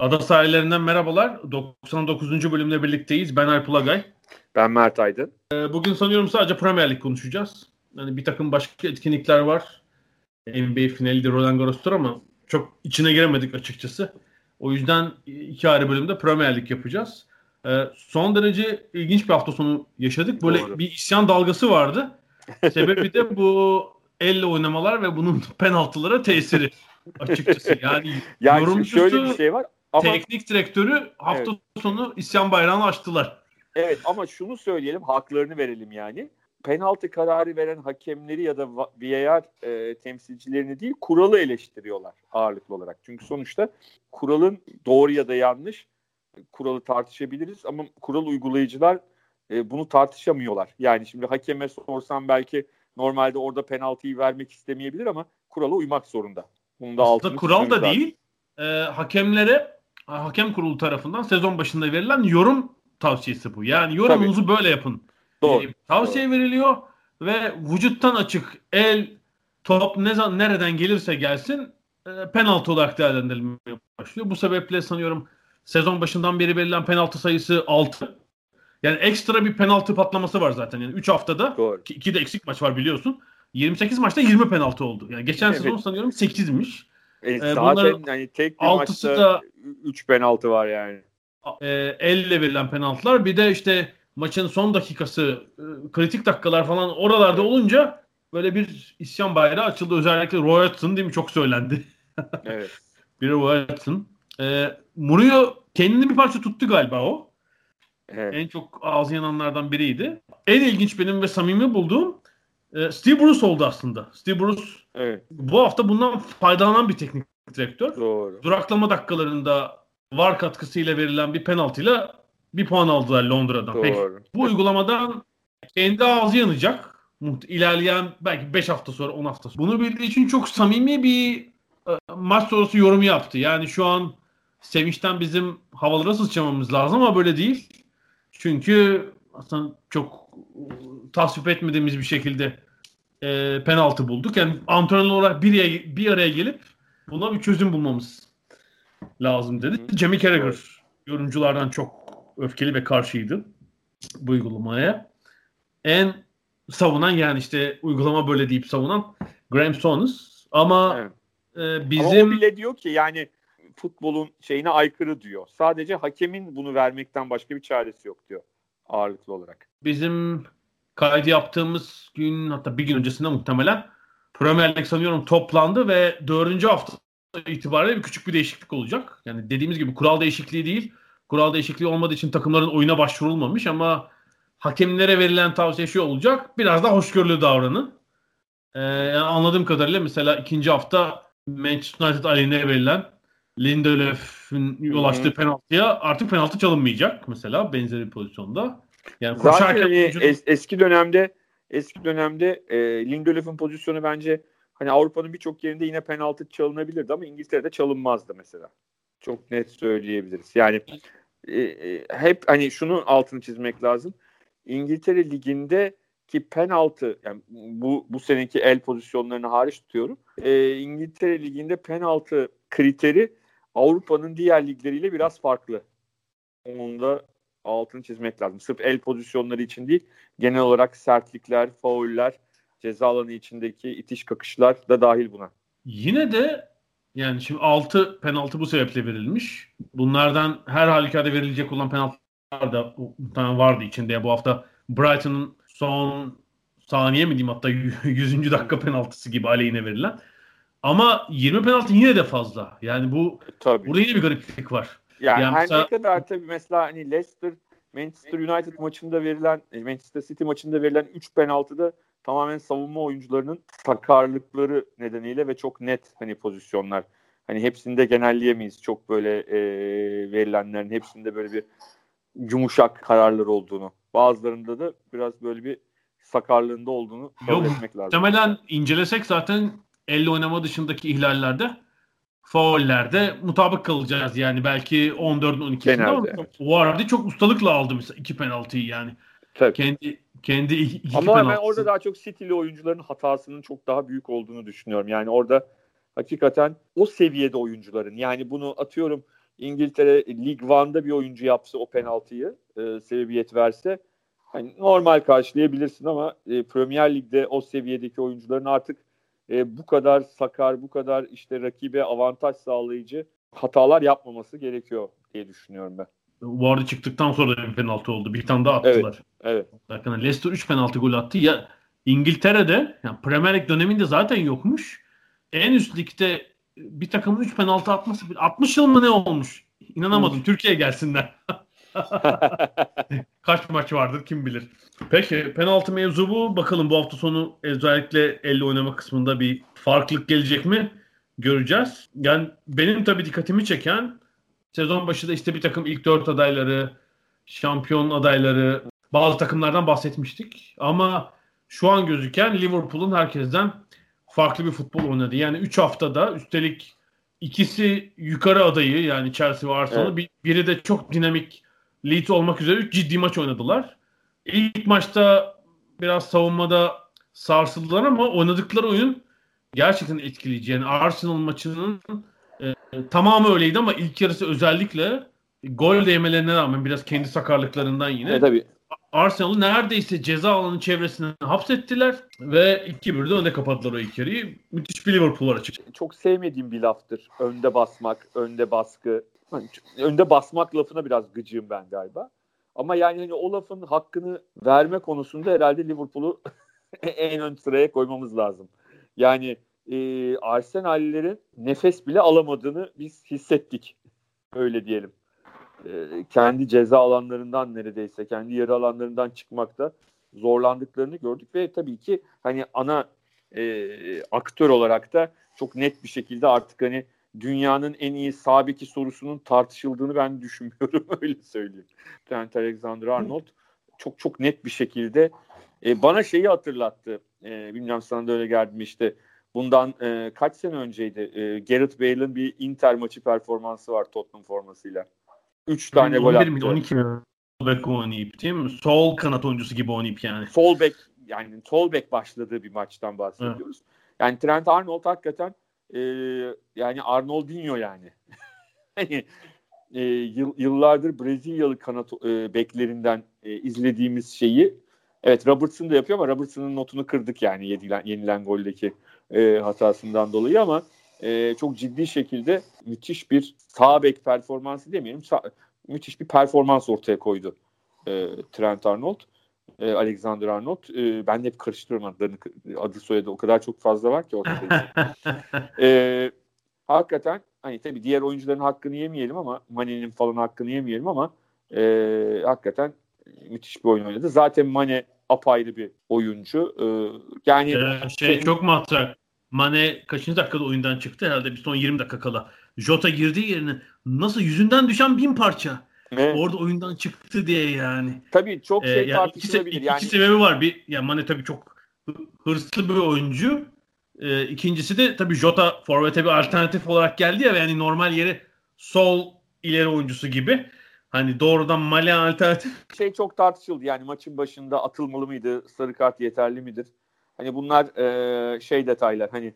Ada sahillerinden merhabalar. 99. bölümle birlikteyiz. Ben Alp Ulagay. Ben Mert Aydın. Ee, bugün sanıyorum sadece Premier Lig konuşacağız. Yani bir takım başka etkinlikler var. NBA finali de Roland Garros'tur ama çok içine giremedik açıkçası. O yüzden iki ayrı bölümde Premier Lig yapacağız. Ee, son derece ilginç bir hafta sonu yaşadık. Böyle Doğru. bir isyan dalgası vardı. Sebebi de bu elle oynamalar ve bunun penaltılara tesiri açıkçası. Yani Yani yorumcusu, şöyle bir şey var ama teknik direktörü hafta sonu isyan bayrağını açtılar. evet ama şunu söyleyelim haklarını verelim yani. Penaltı kararı veren hakemleri ya da va- VAR e, temsilcilerini değil kuralı eleştiriyorlar ağırlıklı olarak. Çünkü sonuçta kuralın doğru ya da yanlış kuralı tartışabiliriz ama kural uygulayıcılar e, bunu tartışamıyorlar. Yani şimdi hakeme sorsam belki normalde orada penaltıyı vermek istemeyebilir ama kurala uymak zorunda. Bunu da Aslında kural da değil. e, hakemlere hakem kurulu tarafından sezon başında verilen yorum tavsiyesi bu. Yani yorumunuzu böyle yapın. Doğru. E, tavsiye veriliyor ve vücuttan açık el top ne nereden gelirse gelsin e, penaltı olarak değerlendirilmeye başlıyor. Bu sebeple sanıyorum sezon başından beri verilen penaltı sayısı 6. Yani ekstra bir penaltı patlaması var zaten. Yani 3 haftada Doğru. ki 2 de eksik maç var biliyorsun. 28 maçta 20 penaltı oldu. Yani geçen Evet. sezon sanıyorum 8'miş. E, Ee, zaten hani tek bir altısı maçta da- 3 penaltı var yani. e, elle verilen penaltılar. Bir de işte maçın son dakikası, e, kritik dakikalar falan oralarda olunca böyle bir isyan bayrağı açıldı. Özellikle Roy Hodgson değil mi? Çok söylendi. Evet. Biri Roy Hodgson. E, Murillo kendini bir parça tuttu galiba o. evet. En çok ağzı yananlardan biriydi. En ilginç benim ve samimi bulduğum e, Steve Bruce oldu aslında. Steve Bruce Evet. bu hafta bundan faydalanan bir teknik direktör. Doğru. duraklama dakikalarında var katkısıyla verilen bir penaltıyla bir puan aldılar Londra'dan. Peki, Doğru. bu uygulamadan kendi ağzı yanacak. İlerleyen belki 5 hafta sonra 10 hafta sonra. Bunu bildiği için çok samimi bir e, maç sonrası yorum yaptı. Yani şu an sevinçten bizim havalara sıçramamız lazım ama böyle değil. Çünkü aslında çok e, tasvip etmediğimiz bir şekilde e, penaltı bulduk. Yani antrenör olarak bir araya, bir araya gelip buna bir çözüm bulmamız lazım dedi. Hı. Jamie Carragher yorumculardan çok öfkeli ve karşıydı bu uygulamaya. En savunan yani işte uygulama böyle deyip savunan Graham Souness. Ama Evet. e, Ama o bizim bile diyor ki yani futbolun şeyine aykırı diyor. Sadece hakemin bunu vermekten başka bir çaresi yok diyor ağırlıklı olarak. bizim kaydı yaptığımız gün hatta bir gün öncesinde muhtemelen Premier Lig sanıyorum toplandı ve dördüncü hafta itibariyle bir küçük bir değişiklik olacak. Yani dediğimiz gibi kural değişikliği değil. Kural değişikliği olmadığı için takımların oyuna başvurulmamış ama hakemlere verilen tavsiye şu olacak. Biraz daha hoşgörülü davranın. Ee, yani anladığım kadarıyla mesela ikinci hafta Manchester United aleyhine verilen Lindelöf'ün yol açtığı penaltıya artık penaltı çalınmayacak mesela benzeri bir pozisyonda. Yani Zaten koşarken hani oyuncunun- es- eski dönemde eski dönemde e, Lindelöf'ün pozisyonu bence hani Avrupa'nın birçok yerinde yine penaltı çalınabilirdi ama İngiltere'de çalınmazdı mesela. Çok net söyleyebiliriz. Yani e, e, hep hani şunun altını çizmek lazım. İngiltere liginde ki penaltı yani bu bu seneki el pozisyonlarını hariç tutuyorum. E, İngiltere liginde penaltı kriteri Avrupa'nın diğer ligleriyle biraz farklı. Onun da altını çizmek lazım. Sırf el pozisyonları için değil, genel olarak sertlikler, fauller, ceza alanı içindeki itiş kakışlar da dahil buna. Yine de yani şimdi 6 penaltı bu sebeple verilmiş. Bunlardan her halükarda verilecek olan penaltılar da vardı içinde. Bu hafta Brighton'ın son saniye mi diyeyim hatta 100. dakika penaltısı gibi aleyhine verilen. Ama 20 penaltı yine de fazla. Yani bu Tabii. burada yine bir gariplik var. Yani Yani her ne kadar tabii mesela hani Leicester Manchester United maçında verilen e, Manchester City maçında verilen 3 penaltıda tamamen savunma oyuncularının sakarlıkları nedeniyle ve çok net hani pozisyonlar. Hani hepsinde genelleyemeyiz. Çok böyle e, verilenlerin hepsinde böyle bir yumuşak kararlar olduğunu. Bazılarında da biraz böyle bir sakarlığında olduğunu kabul etmek lazım. Muhtemelen incelesek zaten elle oynama dışındaki ihlallerde faullerde mutabık kalacağız yani belki 14'ün 12'sinde ama. Vardy çok ustalıkla aldı mesela iki penaltıyı yani. Tabii. Kendi kendi iki, iki Ama penaltısı. ben orada daha çok City'li oyuncuların hatasının çok daha büyük olduğunu düşünüyorum. Yani orada hakikaten o seviyede oyuncuların yani bunu atıyorum İngiltere Lig One'da bir oyuncu yapsa o penaltıyı e, sebebiyet verse hani normal karşılayabilirsin ama e, Premier Lig'de o seviyedeki oyuncuların artık e, bu kadar sakar, bu kadar işte rakibe avantaj sağlayıcı hatalar yapmaması gerekiyor diye düşünüyorum ben. Vardy çıktıktan sonra da bir penaltı oldu. Bir tane daha attılar. Evet. evet. Bakın Leicester 3 penaltı gol attı. Ya İngiltere'de yani Premier Lig döneminde zaten yokmuş. En üst ligde bir takımın 3 penaltı atması 60 yıl mı ne olmuş? İnanamadım. Türkiye gelsinler. Kaç maç vardır kim bilir. Peki penaltı mevzu bu. Bakalım bu hafta sonu özellikle elle oynama kısmında bir farklılık gelecek mi? Göreceğiz. Yani benim tabii dikkatimi çeken sezon başında işte bir takım ilk dört adayları, şampiyon adayları, bazı takımlardan bahsetmiştik. Ama şu an gözüken Liverpool'un herkesten farklı bir futbol oynadı. Yani 3 haftada üstelik ikisi yukarı adayı yani Chelsea ve Arsenal. Evet. Biri de çok dinamik Leeds olmak üzere 3 ciddi maç oynadılar. İlk maçta biraz savunmada sarsıldılar ama oynadıkları oyun gerçekten etkileyici. Yani Arsenal maçının e, tamamı öyleydi ama ilk yarısı özellikle gol değmelerine rağmen biraz kendi sakarlıklarından yine. E, tabii. Arsenal'ı neredeyse ceza alanı çevresine hapsettiler ve 2-1'de önde kapattılar o ilk yarıyı. Müthiş bir Liverpool var açık. Çok sevmediğim bir laftır. Önde basmak, önde baskı. Hani önde basmak lafına biraz gıcığım ben galiba. Ama yani hani o lafın hakkını verme konusunda herhalde Liverpool'u en ön sıraya koymamız lazım. Yani e, Arsenal'lerin nefes bile alamadığını biz hissettik. Öyle diyelim. E, kendi ceza alanlarından neredeyse, kendi yarı alanlarından çıkmakta zorlandıklarını gördük ve tabii ki hani ana e, aktör olarak da çok net bir şekilde artık hani dünyanın en iyi sağ beki sorusunun tartışıldığını ben düşünmüyorum öyle söyleyeyim. Trent Alexander-Arnold çok çok net bir şekilde e, bana şeyi hatırlattı. E, bilmiyorum sana da öyle geldi mi işte bundan e, kaç sene önceydi? E, Gareth Bale'ın bir Inter maçı performansı var Tottenham formasıyla. 3 tane gol attı. Miydi, 12 mi? Sol oynayıp değil mi? Sol kanat oyuncusu gibi oynayıp yani. Sol bek yani sol bek başladığı bir maçtan bahsediyoruz. Evet. Yani Trent Arnold hakikaten e, yani Arnoldinho yani. hani e, yıl, yıllardır Brezilyalı kanat e, beklerinden e, izlediğimiz şeyi evet Robertson da yapıyor ama Robertson'ın notunu kırdık yani yenilen, yenilen goldeki e, hatasından dolayı ama e, çok ciddi şekilde müthiş bir sağ bek performansı demeyelim sağ, müthiş bir performans ortaya koydu e, Trent Arnold. E, Alexander Arnold. E, ben de hep karıştırıyorum adlarını. Adı soyadı o kadar çok fazla var ki ortada. e, hakikaten hani tabii diğer oyuncuların hakkını yemeyelim ama Mane'nin falan hakkını yemeyelim ama e, hakikaten müthiş bir oyun oynadı. Zaten Mane apayrı bir oyuncu. E, yani ee, şey senin... çok matrak. Mane kaçıncı dakikada oyundan çıktı herhalde bir son 20 dakika kala. Jota girdiği yerine nasıl yüzünden düşen bin parça. Evet. Orada oyundan çıktı diye yani. Tabii çok şey ee, yani tartışılabilir. İki, yani... iki sebebi var. Bir ya Mane tabii çok hırslı bir oyuncu. Ee, ikincisi de tabii Jota forvete bir alternatif olarak geldi ya yani normal yeri sol ileri oyuncusu gibi. Hani doğrudan Mane alternatif. Şey çok tartışıldı yani maçın başında atılmalı mıydı? Sarı kart yeterli midir? Hani bunlar e, şey detaylar hani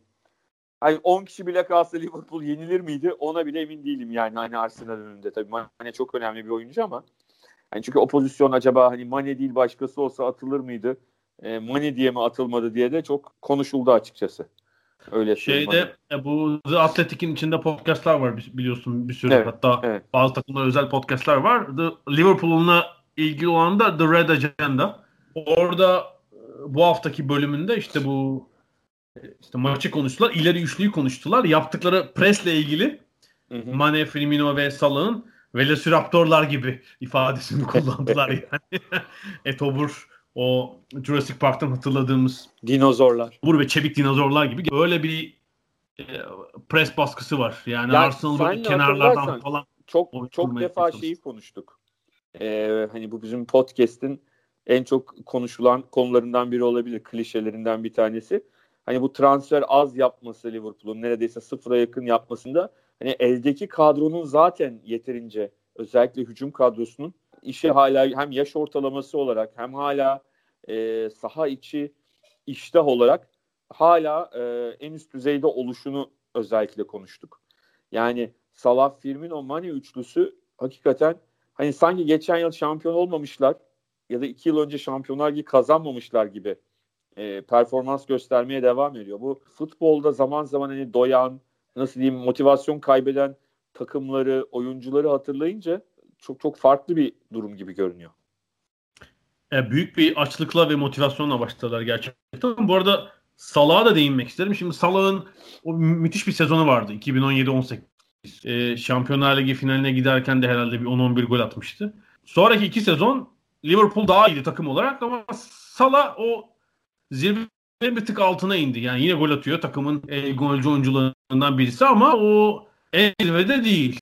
Hani 10 kişi bile kalsa Liverpool yenilir miydi? Ona bile emin değilim yani hani Arsenal önünde. Tabii Mane çok önemli bir oyuncu ama hani çünkü o pozisyon acaba hani Mane değil başkası olsa atılır mıydı? E, Mane diye mi atılmadı diye de çok konuşuldu açıkçası. Öyle Şeyde e, bu The Athletic'in içinde podcastlar var biliyorsun bir sürü. Evet, Hatta evet. bazı takımlar özel podcastlar var. The Liverpool'unla ilgili olan da The Red Agenda. Orada e, bu haftaki bölümünde işte bu işte maçı konuştular. ileri üçlüyü konuştular. Yaptıkları presle ilgili hı hı. Mane, Firmino ve Salah'ın Velociraptorlar gibi ifadesini kullandılar yani. Etobur o Jurassic Park'tan hatırladığımız dinozorlar. Bur ve çevik dinozorlar gibi öyle bir e, pres baskısı var. Yani, yani Arsenal böyle kenarlardan falan çok çok defa şeyi konuştuk. Ee, hani bu bizim podcast'in en çok konuşulan konularından biri olabilir. Klişelerinden bir tanesi. Hani bu transfer az yapması Liverpool'un neredeyse sıfıra yakın yapmasında hani eldeki kadronun zaten yeterince özellikle hücum kadrosunun işe hala hem yaş ortalaması olarak hem hala e, saha içi iştah olarak hala e, en üst düzeyde oluşunu özellikle konuştuk. Yani Salah, Firmino, Mane üçlüsü hakikaten hani sanki geçen yıl şampiyon olmamışlar ya da iki yıl önce şampiyonlar gibi kazanmamışlar gibi e, performans göstermeye devam ediyor. Bu futbolda zaman zaman hani doyan, nasıl diyeyim motivasyon kaybeden takımları, oyuncuları hatırlayınca çok çok farklı bir durum gibi görünüyor. E, büyük bir açlıkla ve motivasyonla başladılar gerçekten. Bu arada Salah'a da değinmek isterim. Şimdi Salah'ın o müthiş bir sezonu vardı 2017-18. E, Şampiyonlar Ligi finaline giderken de herhalde bir 10-11 gol atmıştı. Sonraki iki sezon Liverpool daha iyiydi takım olarak ama Salah o zirvenin bir tık altına indi. Yani yine gol atıyor takımın en golcü oyuncularından birisi ama o en zirvede değil.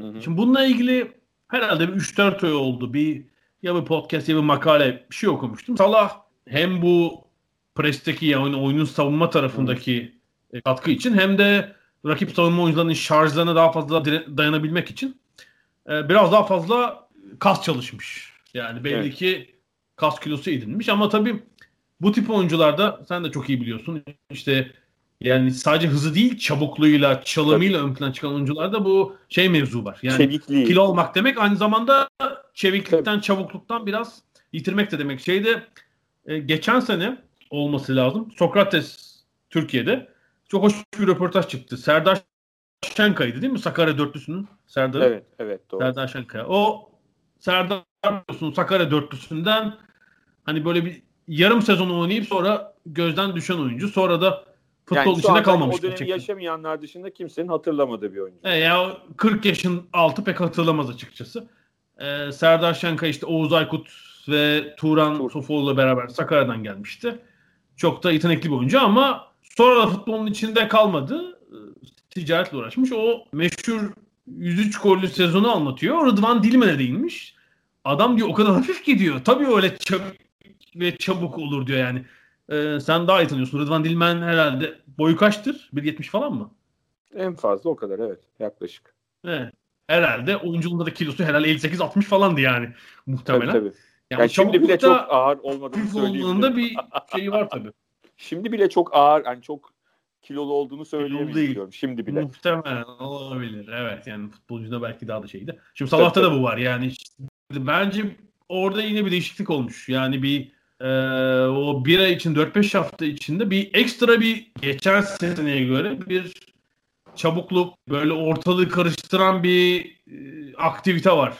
Hı hı. Şimdi bununla ilgili herhalde bir 3-4 ay oldu. Bir ya bir podcast ya bir makale bir şey okumuştum. Salah hem bu presteki yani oyunun savunma tarafındaki hı. katkı için hem de rakip savunma oyuncularının şarjlarına daha fazla dayanabilmek için e, biraz daha fazla kas çalışmış. Yani belli evet. ki kas kilosu edinmiş ama tabii bu tip oyuncularda sen de çok iyi biliyorsun. İşte yani sadece hızı değil çabukluğuyla, çalımıyla ön plana çıkan oyuncularda bu şey mevzu var. Yani Çevikliği. kilo olmak demek aynı zamanda çeviklikten, Tabii. çabukluktan biraz yitirmek de demek. Şeyde e, geçen sene olması lazım. Sokrates Türkiye'de çok hoş bir röportaj çıktı. Serdar Şenkaya'ydı değil mi? Sakarya dörtlüsünün Serdar. Evet, evet doğru. Serdar Şenkaya. O Serdar Sakarya dörtlüsünden hani böyle bir yarım sezon oynayıp sonra gözden düşen oyuncu. Sonra da futbol yani içinde kalmamış. O dönemi gerçekten. yaşamayanlar dışında kimsenin hatırlamadığı bir oyuncu. E ya 40 yaşın altı pek hatırlamaz açıkçası. Ee, Serdar Şenka işte Oğuz Aykut ve Turan Tur. Sofoğlu'yla beraber Sakarya'dan gelmişti. Çok da yetenekli bir oyuncu ama sonra da futbolun içinde kalmadı. Ticaretle uğraşmış. O meşhur 103 gollü sezonu anlatıyor. Rıdvan Dilmen'e değinmiş. Adam diyor o kadar hafif gidiyor. Tabii öyle çabuk ve çabuk olur diyor yani. Ee, sen daha iyi tanıyorsun. Rıdvan Dilmen herhalde boyu kaçtır? 1.70 falan mı? En fazla o kadar evet. Yaklaşık. Evet. Herhalde oyunculuğunda da kilosu herhalde 58-60 falandı yani muhtemelen. Tabii, tabii. Yani, yani şimdi bile çok ağır olmadığını söyleyeyim. bir şeyi var tabii. şimdi bile çok ağır, yani çok kilolu olduğunu söyleyemiyorum. Şimdi bile. Muhtemelen olabilir. Evet yani futbolcuda belki daha da şeydi. Şimdi Salah'ta da bu var. Yani bence orada yine bir değişiklik olmuş. Yani bir e, o bir ay için 4-5 hafta içinde bir ekstra bir geçen seneye göre bir çabukluk böyle ortalığı karıştıran bir e, aktivite var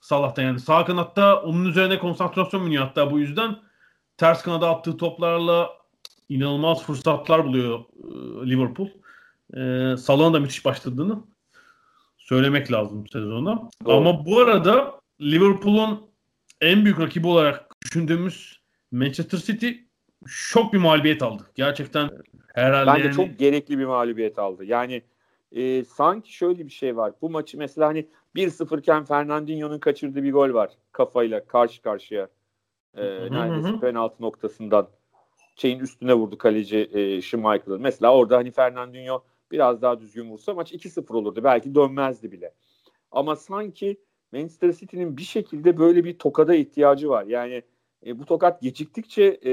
Salah'ta yani. Sağ kanatta onun üzerine konsantrasyon biniyor hatta bu yüzden ters kanada attığı toplarla inanılmaz fırsatlar buluyor e, Liverpool. E, Salah'ın da müthiş başladığını söylemek lazım sezona. Doğru. Ama bu arada Liverpool'un en büyük rakibi olarak düşündüğümüz Manchester City şok bir mağlubiyet aldı. Gerçekten herhalde Bence yani... çok gerekli bir mağlubiyet aldı. Yani e, sanki şöyle bir şey var. Bu maçı mesela hani 1-0 iken Fernandinho'nun kaçırdığı bir gol var kafayla karşı karşıya. E, neredeyse penaltı noktasından şeyin üstüne vurdu kaleci e, Schmeichel'ın. Mesela orada hani Fernandinho biraz daha düzgün vursa maç 2-0 olurdu. Belki dönmezdi bile. Ama sanki Manchester City'nin bir şekilde böyle bir tokada ihtiyacı var. Yani e, bu tokat geciktikçe e,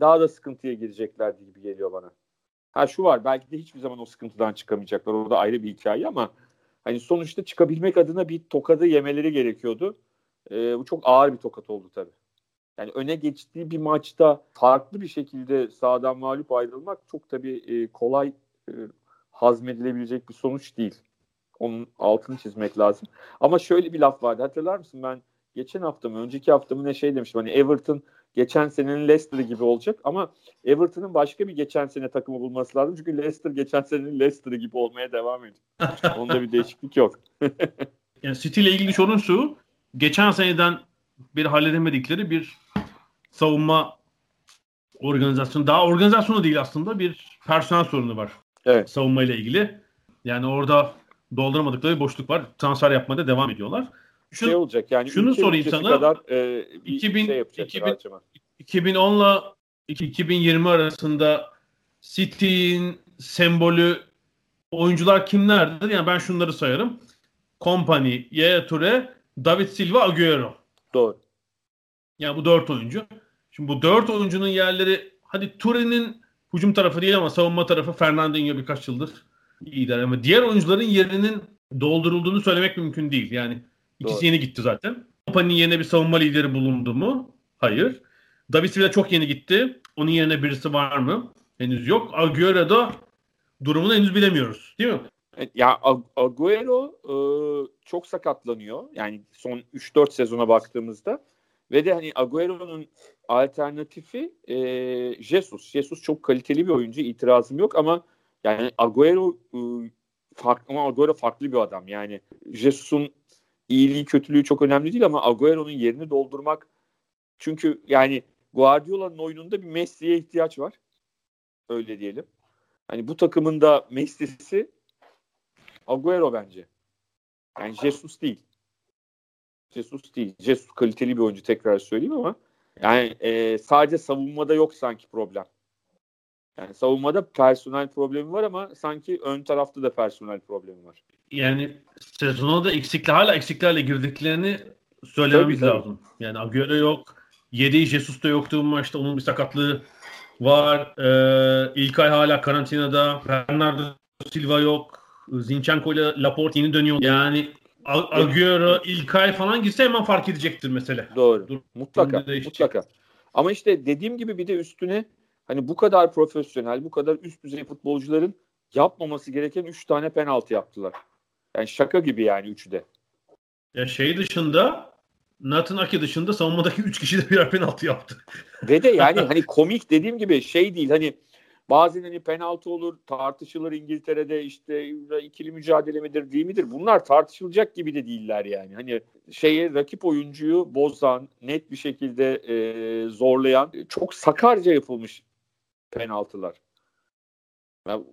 daha da sıkıntıya girecekler gibi geliyor bana. Ha şu var belki de hiçbir zaman o sıkıntıdan çıkamayacaklar. O da ayrı bir hikaye ama hani sonuçta çıkabilmek adına bir tokadı yemeleri gerekiyordu. E, bu çok ağır bir tokat oldu tabii. Yani öne geçtiği bir maçta farklı bir şekilde sağdan mağlup ayrılmak çok tabii e, kolay e, hazmedilebilecek bir sonuç değil. Onun altını çizmek lazım. Ama şöyle bir laf vardı. Hatırlar mısın ben geçen hafta mı önceki hafta mı ne şey demiştim. Hani Everton geçen senenin Leicester'ı gibi olacak ama Everton'ın başka bir geçen sene takımı bulması lazım. Çünkü Leicester geçen senenin Leicester'ı gibi olmaya devam ediyor. Onda bir değişiklik yok. yani City ile ilgili sorun şu. Geçen seneden bir halledemedikleri bir savunma organizasyonu. Daha organizasyonu değil aslında bir personel sorunu var. Evet. Savunma ile ilgili. Yani orada dolduramadıkları bir boşluk var. Transfer yapmaya devam ediyorlar. Şu, şey olacak yani şunu sorayım sana. Kadar, e, 2000, şey 2000, 2010 ile 2020 arasında City'nin sembolü oyuncular kimlerdir? Yani ben şunları sayarım. Company, Yaya Toure, David Silva, Agüero. Doğru. Yani bu dört oyuncu. Şimdi bu dört oyuncunun yerleri hadi Toure'nin hücum tarafı değil ama savunma tarafı Fernandinho birkaç yıldır iyiler ama diğer oyuncuların yerinin doldurulduğunu söylemek mümkün değil. Yani ikisi Doğru. yeni gitti zaten. Company'nin yerine bir savunma lideri bulundu mu? Hayır. David Silva çok yeni gitti. Onun yerine birisi var mı? Henüz yok. Agüero'da durumunu henüz bilemiyoruz. Değil mi? Ya Agüero e, çok sakatlanıyor. Yani son 3-4 sezona baktığımızda ve de hani Agüero'nun alternatifi e, Jesus. Jesus çok kaliteli bir oyuncu. itirazım yok ama yani Agüero e, farklı ama Agüero farklı bir adam. Yani Jesus'un iyiliği kötülüğü çok önemli değil ama Agüero'nun yerini doldurmak çünkü yani Guardiola'nın oyununda bir Messi'ye ihtiyaç var. Öyle diyelim. Hani bu takımın da Messi'si Agüero bence. Yani Jesus değil. Jesus değil. Jesus kaliteli bir oyuncu tekrar söyleyeyim ama yani e, sadece savunmada yok sanki problem. Yani savunmada personel problemi var ama sanki ön tarafta da personel problemi var. Yani sezona da eksikli hala eksiklerle girdiklerini söylememiz tabii, lazım. Tabii. Yani Agüero yok. Yedi Jesus da yoktu bu maçta. Onun bir sakatlığı var. Ee, İlkay hala karantinada. Bernardo Silva yok. Zinchenko ile Laporte yeni dönüyor. Yani Agüero, İlkay falan gitse hemen fark edecektir mesela. Doğru. Dur, mutlaka. Mutlaka. Ama işte dediğim gibi bir de üstüne hani bu kadar profesyonel, bu kadar üst düzey futbolcuların yapmaması gereken 3 tane penaltı yaptılar. Yani şaka gibi yani üçü de. Ya şey dışında Nathan Ake dışında savunmadaki 3 kişi de birer penaltı yaptı. Ve de yani hani komik dediğim gibi şey değil hani bazen hani penaltı olur tartışılır İngiltere'de işte ikili mücadele midir değil midir bunlar tartışılacak gibi de değiller yani. Hani şeye rakip oyuncuyu bozan net bir şekilde e, zorlayan çok sakarca yapılmış penaltılar. Ben,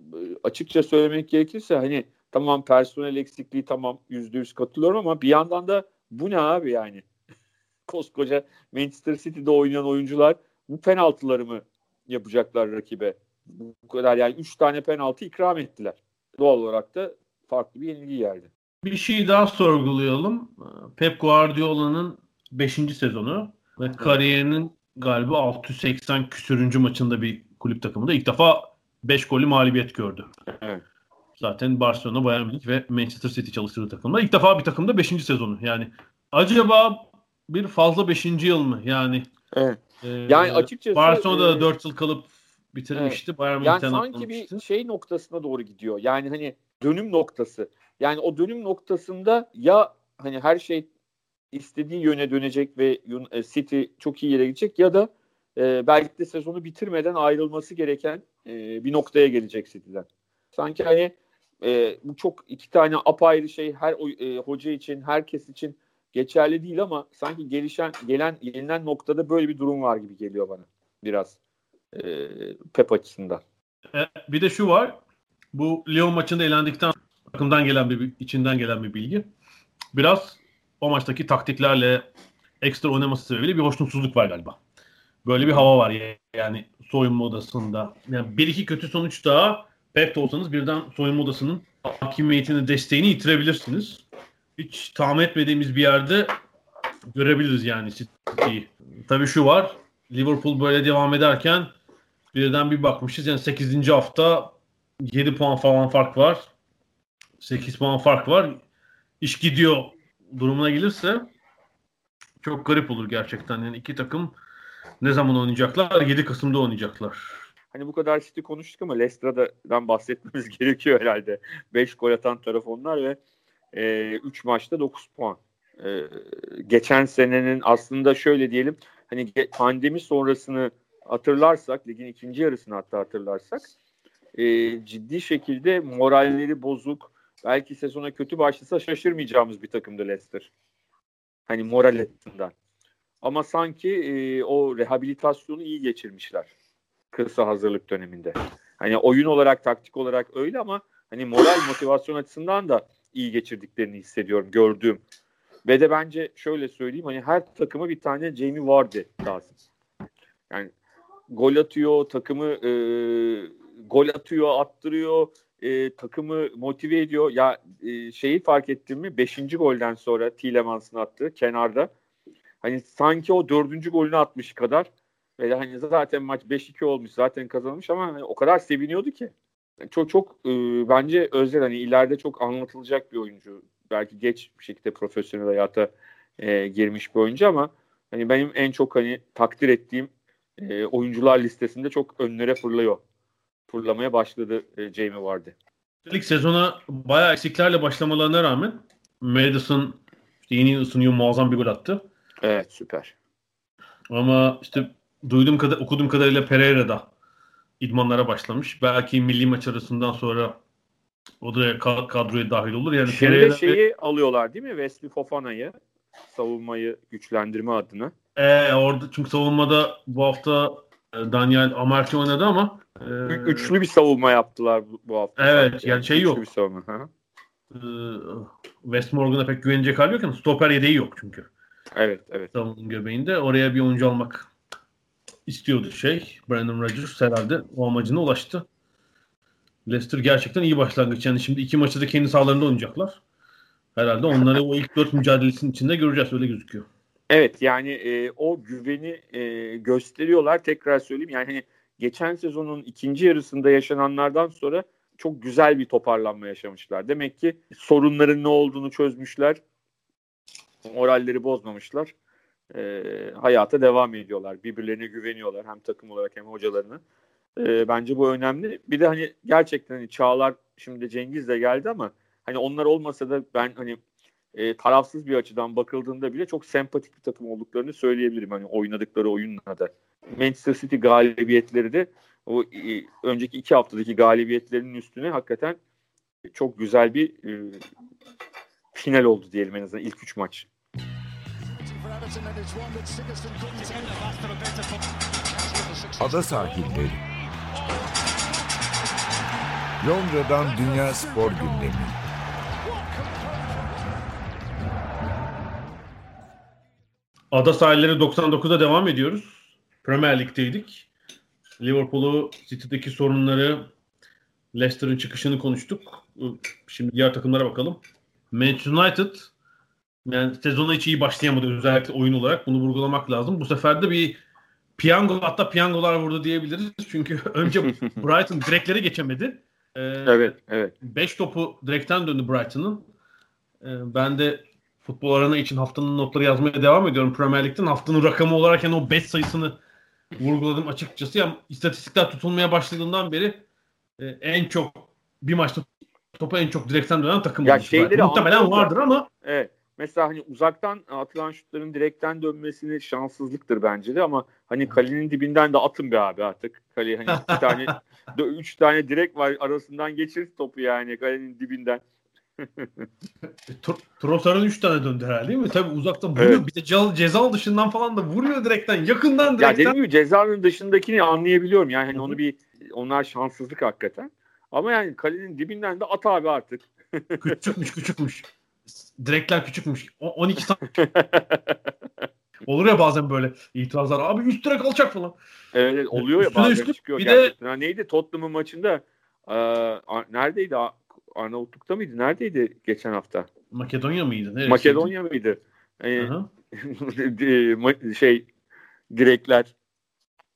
açıkça söylemek gerekirse hani tamam personel eksikliği tamam yüzde yüz katılıyorum ama bir yandan da bu ne abi yani? Koskoca Manchester City'de oynayan oyuncular bu penaltıları mı yapacaklar rakibe? Bu kadar yani 3 tane penaltı ikram ettiler. Doğal olarak da farklı bir yenilgi geldi. Bir şey daha sorgulayalım. Pep Guardiola'nın 5. sezonu ve kariyerinin galiba 680 küsürüncü maçında bir kulüp takımında ilk defa 5 golü mağlubiyet gördü. Evet. Zaten Barcelona, Bayern Münih ve Manchester City çalıştırdığı takımda. ilk defa bir takımda 5. sezonu. Yani acaba bir fazla 5. yıl mı? Yani evet. E, yani açıkçası Barcelona'da da 4 yıl kalıp bitirmişti. Evet. Bayern yani sanki bir şey noktasına doğru gidiyor. Yani hani dönüm noktası. Yani o dönüm noktasında ya hani her şey istediği yöne dönecek ve e, City çok iyi yere gidecek ya da e, belki de sezonu bitirmeden ayrılması gereken e, bir noktaya gelecek City'den. Sanki hani e, bu çok iki tane apayrı şey her e, hoca için, herkes için geçerli değil ama sanki gelişen gelen gelinen noktada böyle bir durum var gibi geliyor bana biraz e, Pep açısından. E, bir de şu var. Bu Lyon maçında elendikten takımdan gelen bir içinden gelen bir bilgi. Biraz o maçtaki taktiklerle ekstra oynaması sebebiyle bir hoşnutsuzluk var galiba. Böyle bir hava var yani soyunma odasında. Yani bir iki kötü sonuç daha Pep de olsanız birden soyunma odasının hakimiyetini, desteğini yitirebilirsiniz. Hiç tahmin etmediğimiz bir yerde görebiliriz yani City'yi. Tabii şu var. Liverpool böyle devam ederken birden bir bakmışız. Yani 8. hafta 7 puan falan fark var. 8 puan fark var. İş gidiyor durumuna gelirse çok garip olur gerçekten. Yani iki takım ne zaman oynayacaklar? 7 Kasım'da oynayacaklar. Hani bu kadar City konuştuk ama Leicester'dan bahsetmemiz gerekiyor herhalde. 5 gol atan taraf onlar ve 3 e, maçta 9 puan. E, geçen senenin aslında şöyle diyelim hani pandemi sonrasını hatırlarsak ligin ikinci yarısını hatta hatırlarsak e, ciddi şekilde moralleri bozuk belki sezona kötü başlasa şaşırmayacağımız bir takımdı Leicester. Hani moral açısından. Ama sanki e, o rehabilitasyonu iyi geçirmişler. Kısa hazırlık döneminde. Hani oyun olarak, taktik olarak öyle ama hani moral motivasyon açısından da iyi geçirdiklerini hissediyorum, gördüğüm. Ve de bence şöyle söyleyeyim hani her takıma bir tane Jamie Vardy lazım. Yani gol atıyor, takımı e, gol atıyor, attırıyor, e, takımı motive ediyor. Ya e, şeyi fark ettin mi? Beşinci golden sonra Tielemans'ın attığı kenarda. Hani sanki o dördüncü golünü atmış kadar. Ve hani zaten maç 5-2 olmuş zaten kazanmış ama hani o kadar seviniyordu ki. çok çok e, bence özel hani ileride çok anlatılacak bir oyuncu. Belki geç bir şekilde profesyonel hayata e, girmiş bir oyuncu ama hani benim en çok hani takdir ettiğim e, oyuncular listesinde çok önlere fırlıyor. Fırlamaya başladı e, Jamie Vardy. İlk sezona bayağı eksiklerle başlamalarına rağmen Madison işte yeni ısınıyor muazzam bir gol attı. Evet süper. Ama işte duyduğum kadar okuduğum kadarıyla Pereira da idmanlara başlamış. Belki milli maç arasından sonra o da kadroya dahil olur. Yani Şimdi Pereira şeyi alıyorlar değil mi? Wesley Fofana'yı savunmayı güçlendirme adına. Ee, orada çünkü savunmada bu hafta e, Daniel Amartey oynadı ama e, üçlü bir savunma yaptılar bu, hafta. Evet sadece. yani şey Üçlü yok. Bir savunma. Ha? Ee, West Morgan'a pek güvenecek hali yok yani stoper yedeği yok çünkü. Evet, evet. Savunmanın göbeğinde. Oraya bir oyuncu almak istiyordu şey. Brandon Rodgers herhalde o amacına ulaştı. Leicester gerçekten iyi başlangıç. Yani şimdi iki maçı da kendi sahalarında oynayacaklar. Herhalde onları o ilk dört mücadelesinin içinde göreceğiz. Öyle gözüküyor. Evet yani e, o güveni e, gösteriyorlar. Tekrar söyleyeyim yani hani geçen sezonun ikinci yarısında yaşananlardan sonra çok güzel bir toparlanma yaşamışlar. Demek ki sorunların ne olduğunu çözmüşler. Moralleri bozmamışlar. E, hayata devam ediyorlar. Birbirlerine güveniyorlar hem takım olarak hem hocalarına. E, bence bu önemli. Bir de hani gerçekten hani Çağlar şimdi Cengiz de geldi ama hani onlar olmasa da ben hani e, tarafsız bir açıdan bakıldığında bile çok sempatik bir takım olduklarını söyleyebilirim. Hani oynadıkları oyunla da. Manchester City galibiyetleri de o e, önceki iki haftadaki galibiyetlerinin üstüne hakikaten çok güzel bir e, final oldu diyelim en azından ilk üç maç. Ada sahilleri. Londra'dan Dünya Spor Gündemi. Ada sahilleri 99'da devam ediyoruz. Premier Lig'deydik. Liverpool'u City'deki sorunları Leicester'ın çıkışını konuştuk. Şimdi diğer takımlara bakalım. Manchester United yani sezona hiç iyi başlayamadı özellikle oyun olarak. Bunu vurgulamak lazım. Bu sefer de bir piyango hatta piyangolar vurdu diyebiliriz. Çünkü önce Brighton direkleri geçemedi. Ee, evet, evet. 5 topu direkten döndü Brighton'ın. Ee, ben de futbol arana için haftanın notları yazmaya devam ediyorum Premier Lig'den. Haftanın rakamı olarak yani o 5 sayısını vurguladım açıkçası. Yani istatistikler tutulmaya başladığından beri e, en çok bir maçta topa en çok direkten dönen takım ya şeyleri Muhtemelen vardır ama evet. Mesela hani uzaktan atılan şutların direkten dönmesini şanssızlıktır bence de ama hani kalenin dibinden de atın be abi artık. Kale hani iki tane üç tane direk var arasından geçir topu yani kalenin dibinden. Trossard'ın 3 tane döndü herhalde değil mi? Tabii uzaktan vuruyor. Evet. Bir de ceza, ceza dışından falan da vuruyor direkten. Yakından direkten. Ya dediğim gibi cezanın dışındakini anlayabiliyorum. Yani hani onu bir onlar şanssızlık hakikaten. Ama yani kalenin dibinden de at abi artık. küçükmüş küçükmüş. Direkler küçükmüş. O, 12 santim. Olur ya bazen böyle itirazlar. Abi üst direk alacak falan. Evet oluyor ya bazen üstü, çıkıyor. Bir gerçekten. de... neydi Tottenham'ın maçında? Ee, neredeydi? Arnavutluk'ta mıydı? Neredeydi geçen hafta? Makedonya mıydı? Neresi? Makedonya mıydı? Ee, şey direkler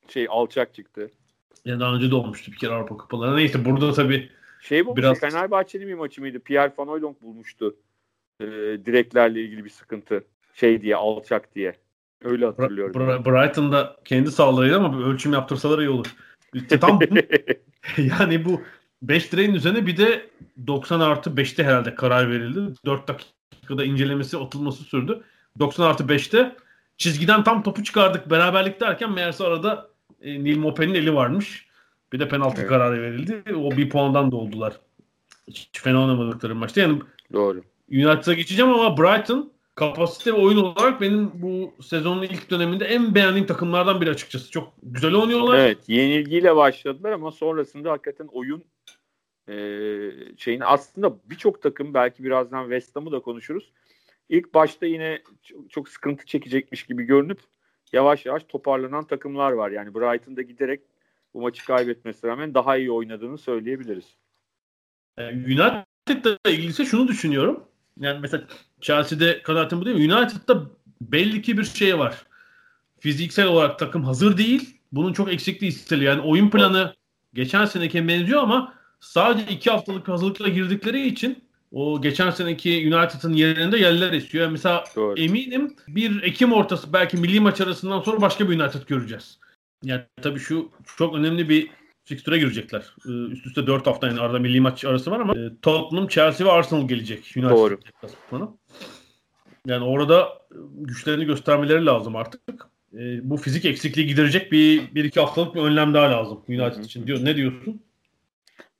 şey alçak çıktı. Yani daha önce de olmuştu bir kere Avrupa Kupalarına. Neyse burada tabii şey bu biraz... Fenerbahçe'nin bir maçı mıydı? Pierre Van Hooydonk bulmuştu. Ee, direklerle ilgili bir sıkıntı. Şey diye alçak diye. Öyle hatırlıyorum. Bra- Brighton'da kendi sahalarıydı ama bir ölçüm yaptırsalar iyi olur. İşte tam yani bu 5 direğin üzerine bir de 90 artı 5'te herhalde karar verildi. 4 dakikada incelemesi atılması sürdü. 90 artı 5'te çizgiden tam topu çıkardık beraberlik derken meğerse arada e, Neil Mope'nin eli varmış. Bir de penaltı evet. kararı verildi. O bir puandan da oldular Hiç fena oynamadıkları maçta. Yani Doğru. United'a geçeceğim ama Brighton kapasite ve oyun olarak benim bu sezonun ilk döneminde en beğendiğim takımlardan biri açıkçası. Çok güzel oynuyorlar. Evet yenilgiyle başladılar ama sonrasında hakikaten oyun e, şeyini aslında birçok takım belki birazdan West Ham'ı da konuşuruz. İlk başta yine çok, çok sıkıntı çekecekmiş gibi görünüp yavaş yavaş toparlanan takımlar var. Yani Brighton'da giderek bu maçı kaybetmesine rağmen daha iyi oynadığını söyleyebiliriz. Yani United'la ilgili ise şunu düşünüyorum. Yani mesela Chelsea'de kanaatim bu değil mi? United'da belli ki bir şey var. Fiziksel olarak takım hazır değil. Bunun çok eksikliği hissediliyor. Yani oyun planı geçen seneki benziyor ama sadece iki haftalık hazırlıkla girdikleri için o geçen seneki United'ın yerinde yerler esiyor. Yani mesela Doğru. eminim bir Ekim ortası belki milli maç arasından sonra başka bir United göreceğiz. Yani tabii şu çok önemli bir fikstüre girecekler. Ee, Üst üste 4 hafta yani arada milli maç arası var ama e, Tottenham, Chelsea ve Arsenal gelecek. United Doğru. Yani orada e, güçlerini göstermeleri lazım artık. E, bu fizik eksikliği giderecek bir, bir iki haftalık bir önlem daha lazım United için. Diyor, ne diyorsun?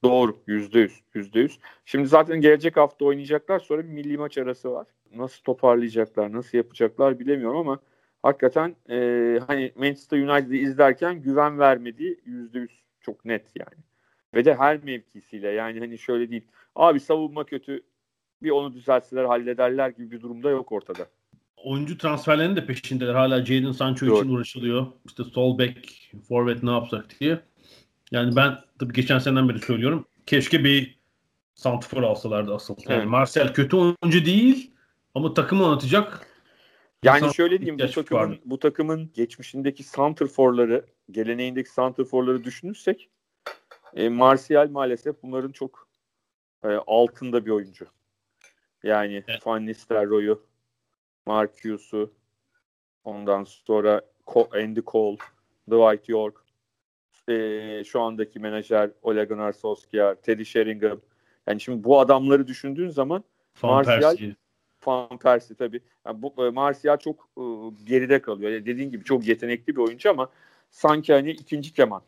Doğru. Yüzde yüz. Yüzde yüz. Şimdi zaten gelecek hafta oynayacaklar. Sonra bir milli maç arası var. Nasıl toparlayacaklar, nasıl yapacaklar bilemiyorum ama hakikaten e, hani Manchester United'ı izlerken güven vermediği yüzde yüz çok net yani. Ve de her mevkisiyle yani hani şöyle değil. Abi savunma kötü bir onu düzeltseler hallederler gibi bir durumda yok ortada. Oyuncu transferlerinin de peşindeler. Hala Jadon Sancho Doğru. için uğraşılıyor. İşte sol bek, forvet ne yapsak diye. Yani ben tabii geçen seneden beri söylüyorum. Keşke bir santifor alsalardı asıl. Yani Evet. Marcel kötü oyuncu değil ama takımı oynatacak. Yani şöyle diyeyim bu takımın, vardı. bu takımın geçmişindeki santrforları, geleneğindeki santrforları düşünürsek e, Martial maalesef bunların çok e, altında bir oyuncu. Yani Evet. Van Nistelrooy'u, Marcus'u, ondan sonra Andy Cole, Dwight York, e, şu andaki menajer Ole Gunnar Solskjaer, Teddy Sheringham. Yani şimdi bu adamları düşündüğün zaman Van Martial- Persie. Van Persie tabii. Yani bu e, Martial çok e, geride kalıyor. Yani dediğin gibi çok yetenekli bir oyuncu ama sanki hani ikinci keman.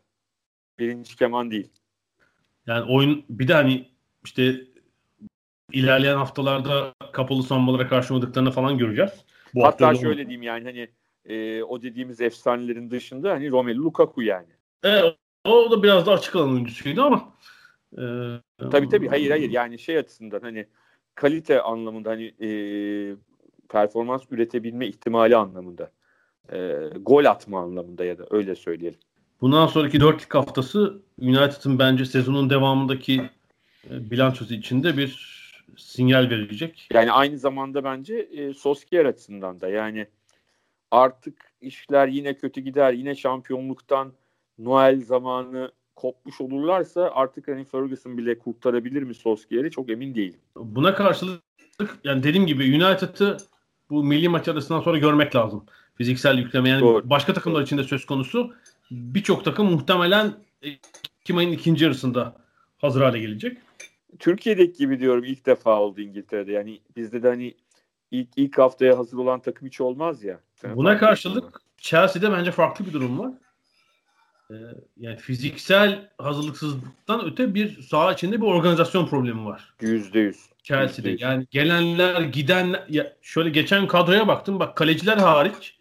Birinci keman değil. Yani oyun bir de hani işte ilerleyen haftalarda kapalı savunmalara karşı oynadıklarını falan göreceğiz. Bu Hatta öyle şöyle diyeyim yani hani e, o dediğimiz efsanelerin dışında hani Romelu Lukaku yani. Evet, o da biraz da açık alan oyuncusuydu ama e, Tabii tabii hayır hayır yani şey açısından hani kalite anlamında hani e, performans üretebilme ihtimali anlamında. E, gol atma anlamında ya da öyle söyleyelim. Bundan sonraki dörtlük haftası United'ın bence sezonun devamındaki e, bilançosu içinde bir sinyal verecek. Yani aynı zamanda bence e, Solskjaer açısından da yani artık işler yine kötü gider. Yine şampiyonluktan Noel zamanı kopmuş olurlarsa artık hani Ferguson bile kurtarabilir mi Solskjaer'i çok emin değilim. Buna karşılık yani dediğim gibi United'ı bu milli maç arasından sonra görmek lazım. Fiziksel yükleme yani Doğru. başka takımlar için de söz konusu. Birçok takım muhtemelen Ekim ayının ikinci yarısında hazır hale gelecek. Türkiye'deki gibi diyorum ilk defa oldu İngiltere'de. Yani bizde de hani ilk ilk haftaya hazır olan takım hiç olmaz ya. Sen Buna karşılık ettin Chelsea'de bence farklı bir durum var. Ee, yani fiziksel hazırlıksızlıktan öte bir saha içinde bir organizasyon problemi var. Yüzde yüz. Chelsea'de. Yüzde yüz. Yani gelenler, gidenler ya şöyle geçen kadroya baktım. Bak kaleciler hariç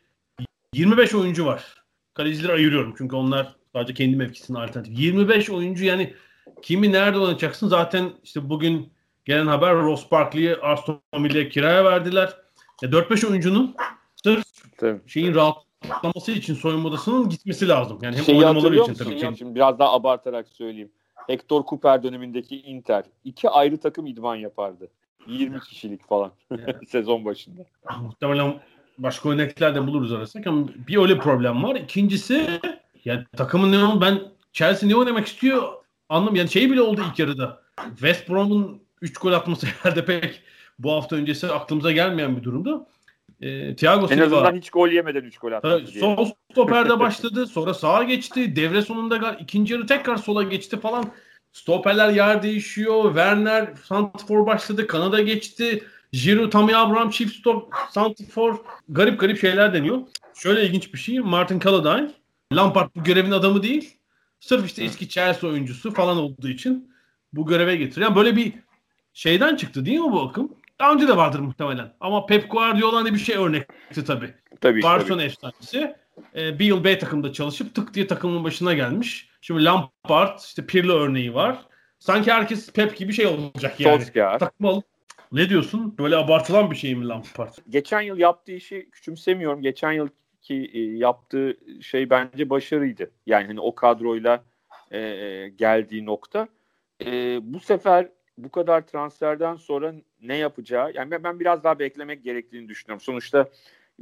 25 oyuncu var. Kalecileri ayırıyorum çünkü onlar sadece kendi mevkisinin alternatif. 25 oyuncu yani kimi nerede oynatacaksın? Zaten işte bugün gelen haber Ross Barkley'i Aston Villa'ya kiraya verdiler. Ya 4-5 oyuncunun sırf Tabii. şeyin rahatlaması için soyunma odasının gitmesi lazım. Yani hem Şeyi oynamaları için tabii ki. Şimdi biraz daha abartarak söyleyeyim. Hector Cooper dönemindeki Inter iki ayrı takım idman yapardı. 20 kişilik falan sezon başında. Muhtemelen başka örnekler de buluruz arasında ama bir öyle problem var. İkincisi yani takımın ne ben Chelsea ne oynamak istiyor anlam yani şey bile oldu ilk yarıda. West Brom'un 3 gol atması herhalde pek bu hafta öncesi aklımıza gelmeyen bir durumdu. Ee, Thiago En azından Silva hiç gol yemeden 3 gol attı. Sol stoperde başladı. Sonra sağa geçti. Devre sonunda ikinci yarı tekrar sola geçti falan. Stoperler yer değişiyor. Werner Santifor başladı. Kanada geçti. Giroud, Tammy Abraham çift stop Santifor. Garip garip şeyler deniyor. Şöyle ilginç bir şey. Martin Caladine. Lampard bu görevin adamı değil. Sırf işte eski Chelsea oyuncusu falan olduğu için bu göreve getiriyor. Yani böyle bir şeyden çıktı değil mi bu akım? Daha önce de vardır muhtemelen. Ama Pep Guardiola hani bir şey örnekti tabii. Tabii. Barcelona tabii. efsanesi. E, bir yıl B takımda çalışıp tık diye takımın başına gelmiş. Şimdi Lampard, işte Pirlo örneği var. Sanki herkes Pep gibi şey olacak yani. Solskjaer. Takım alıp ne diyorsun? Böyle abartılan bir şey mi Lampard? Geçen yıl yaptığı işi küçümsemiyorum. Geçen yılki e, yaptığı şey bence başarıydı. Yani hani o kadroyla e, geldiği nokta. E, bu sefer bu kadar transferden sonra ne yapacağı yani ben, ben biraz daha beklemek gerektiğini düşünüyorum. Sonuçta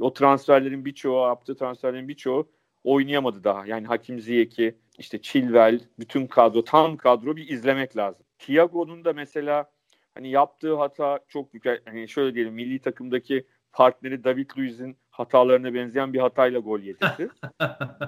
o transferlerin birçoğu yaptığı transferlerin birçoğu oynayamadı daha. Yani Hakim Ziyech'i işte Chilwell bütün kadro tam kadro bir izlemek lazım. Thiago'nun da mesela hani yaptığı hata çok büyük. Hani şöyle diyelim milli takımdaki partneri David Luiz'in hatalarına benzeyen bir hatayla gol yedirdi.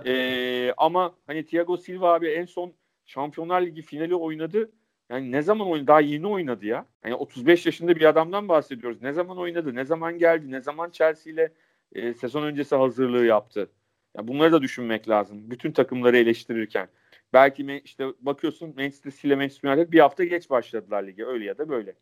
ee, ama hani Thiago Silva abi en son Şampiyonlar Ligi finali oynadı. Yani ne zaman oynadı? Daha yeni oynadı ya. Yani 35 yaşında bir adamdan bahsediyoruz. Ne zaman oynadı? Ne zaman geldi? Ne zaman Chelsea ile e, sezon öncesi hazırlığı yaptı? Yani bunları da düşünmek lazım. Bütün takımları eleştirirken. Belki işte bakıyorsun Manchester City ile Manchester United bir hafta geç başladılar lige. Öyle ya da böyle.